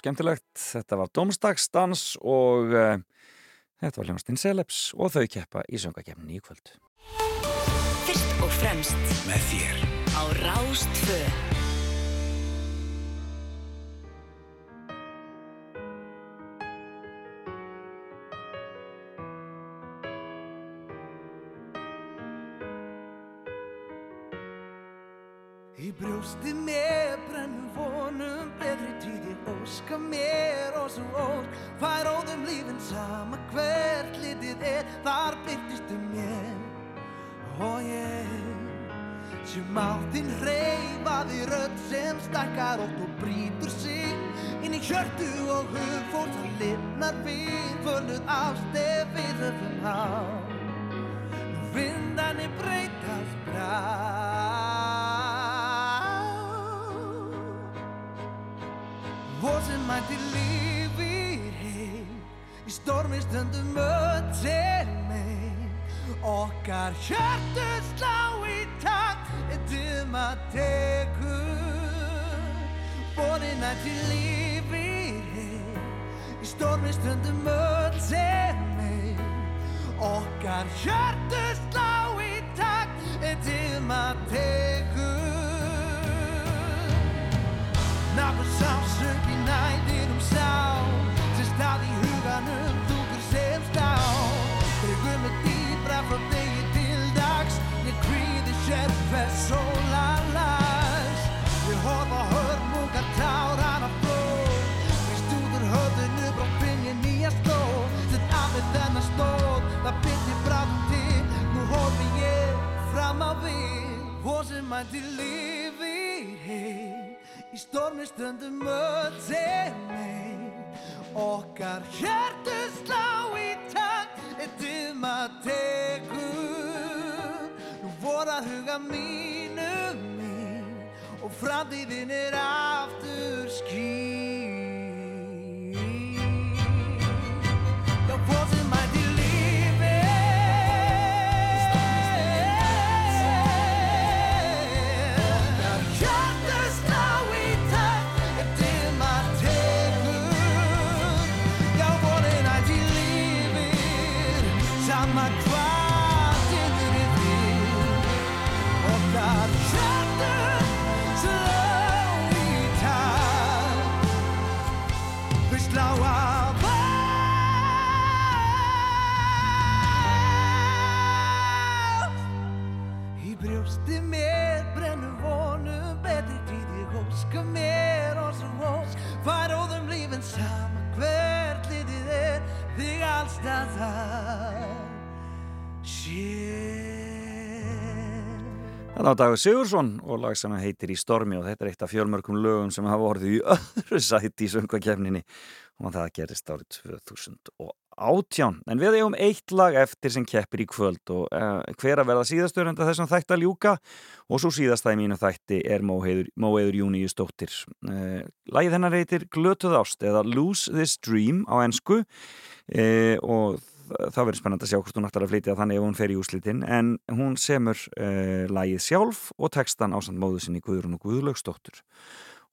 skemmtilegt, þetta var Dómstagsdans og uh, þetta var hljómsdinn Celebs og þau keppa í söngakefninni í kvöld. Fyrst og fremst Með þér. á Rástvö Í brjósti mér brennur vonum betri tíðir óska mér og svo ósk fær óðum lífin sama hvert litið er. Þar byrtistu mér og ég sem á þín reyfa hraði rödd sem stakkar oft og brýtur sig inn í hjörtu og hug fólk það lifnar við fölnuð ást ef við höfum há. Nú vindanir breytast brá stormi stundum öll til mig. Okkar hjörtu slá í takt eitthum að tekur. Borin að til lífið heim í stormi stundum öll til mig. Okkar hjörtu slá þennan stóð Það byrti bráðum til Nú horfi ég fram á við. Og sem mætti lífi heim Í stormi stundum öll til mig Okkar hjertu slá í takt Eittum að tekur Nú voru að huga mínu mín Og framtíðin er aftur skýr Þetta var Dagur Sigursson og lag sem heitir Í stormi og þetta er eitt af fjölmörgum lögum sem hafa orðið í öðru sæti í söngvakefninni og það gerist árið 2018. En við eigum eitt lag eftir sem keppir í kvöld og uh, hver að verða síðastur enda þessum þætti að ljúka og svo síðasta í mínu þætti er Móeður Június dóttir. Uh, lagið hennar heitir Glötuð ást eða Lose This Dream á ennsku uh, og það verður spennand að sjá hvort hún ætlar að flytja þannig ef hún fer í úslitin en hún semur uh, lagið sjálf og textan ásand móðu sinni Guðrún og Guðlaugsdóttur.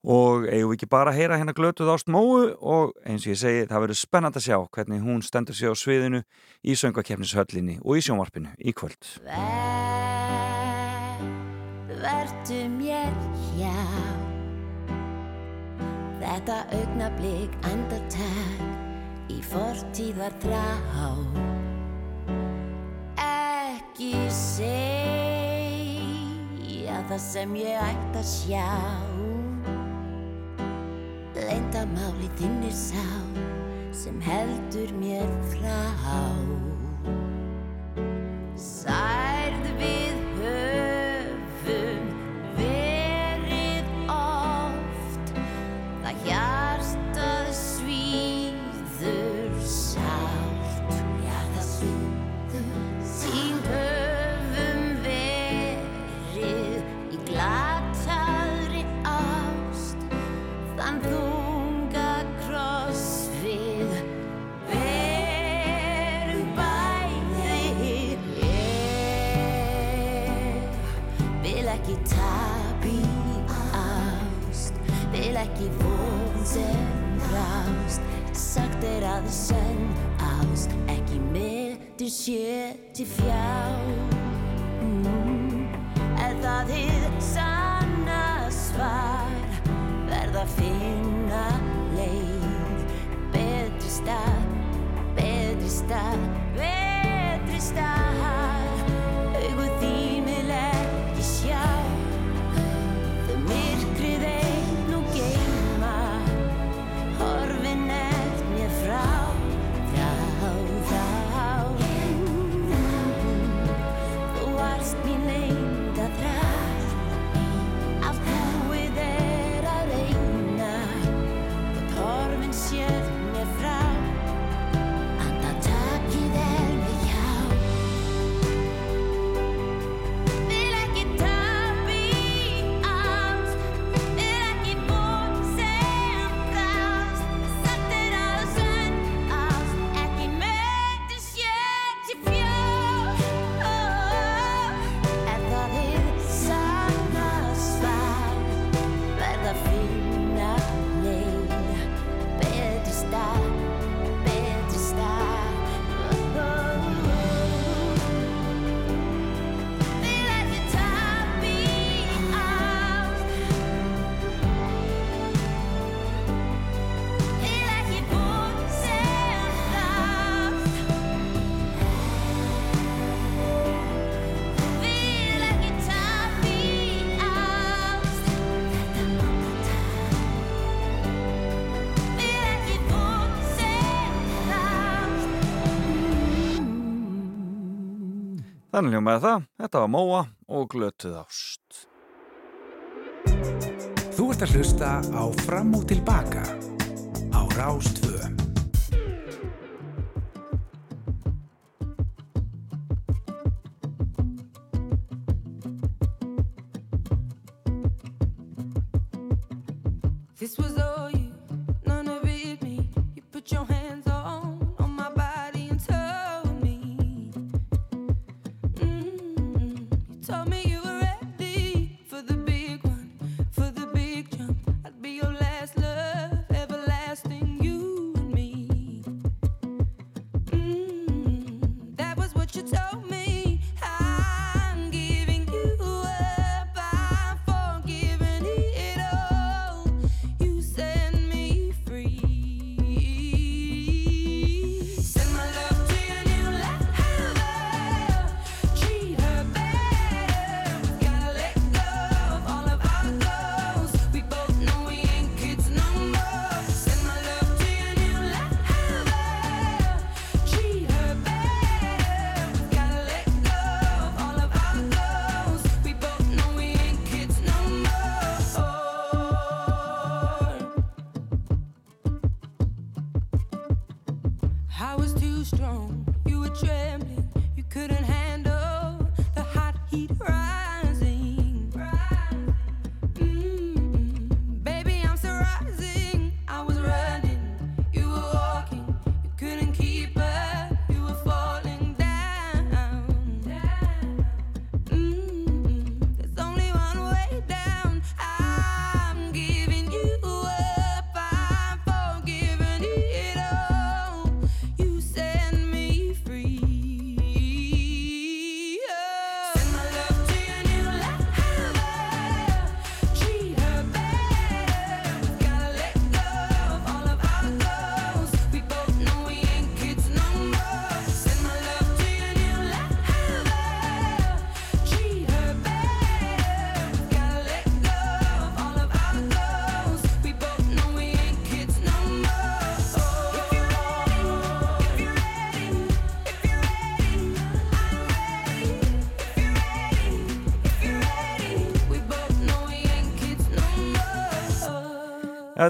Og eigum við ekki bara að heyra hérna glötuð ást móu og eins og ég segi það verður spennand að sjá hvernig hún stendur sig á sviðinu í söngvakefnishöllinni og í sjónvarpinu í kvöld. Vertu mér hjá. Þetta augnablík andartak í fortíðar þrá Ekki segja það sem ég ætti að sjá. Leindamáli þinnir sá sem heldur mér frá. Særð meður sé til fjá mm. Er það þið sanna svar? Verð að finna leið. Betri stað, betri stað, betri stað Þannig hljómaði það, þetta var Móa og glötuð ást. Þú ert að hlusta á Fram og Tilbaka á Rástvö.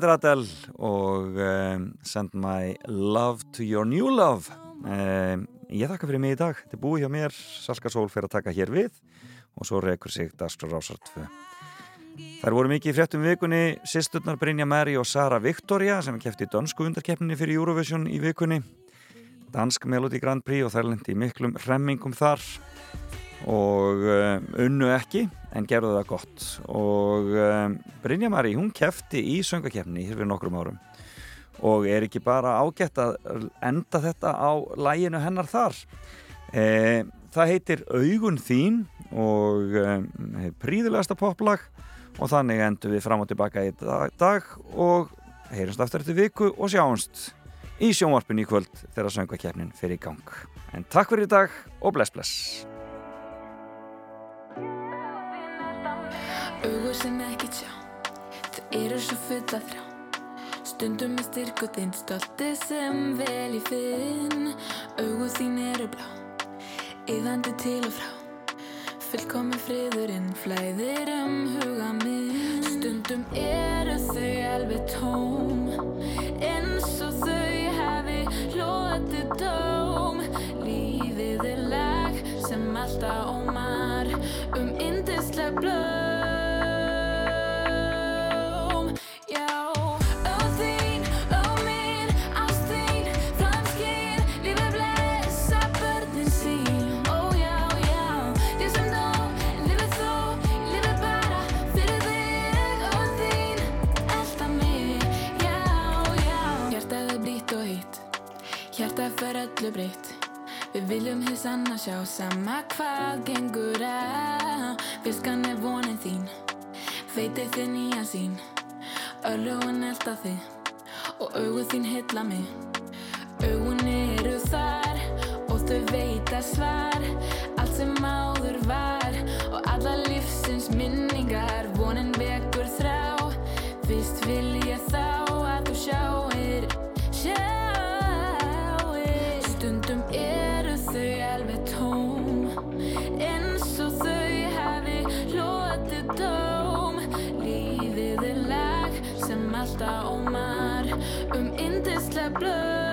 Adele og um, Send My Love to Your New Love. Um, ég þakka fyrir mig í dag. Þetta er búið hjá mér. Salka Sól fyrir að taka hér við og svo rekur sig Dagstur Rásar 2. Þær voru mikið í fréttum vikunni sýsturnar Brynja Mary og Sara Victoria sem kefti í dönsku undarkeppninni fyrir Eurovision í vikunni. Dansk Melody Grand Prix og þær lendi miklum hremmingum þar og um, unnu ekki en gerðu það gott. Og um, Brynja Mari hún kefti í söngakeppni hér fyrir nokkrum árum. Og er ekki bara ágætt að enda þetta á læginu hennar þar? E, það heitir Augun þín og um, príðilegasta poplag. Og þannig endur við fram og tilbaka í dag, dag og heyrjumst aftur eftir viku og sjáumst í sjónvarpin í kvöld þegar söngakeppnin fer í gang. En takk fyrir í dag og bless bless Augu sem ekki sjá Þau eru svo full af þrá Stundum er styrk og þinn Stolti sem vel í finn. Augu þín eru blá Yðandi til og frá. Fullkomi friðurinn Flæðir um huga minn. Stundum eru þau alveg tóm Eins og þau hafi hlotið dóm. Lífið er lag sem alltaf ómar Um yndislega blóm fer öllu breytt. Við viljum hins annars sjá Sama hvað gengur á. Viskan er vonin þín Feitið þið nýja sín Örlugun elda þig Og augu þín hylla mig. Augun eru þar Og þau veita svar. Allt sem áður var Og alla lífsins minningar blood.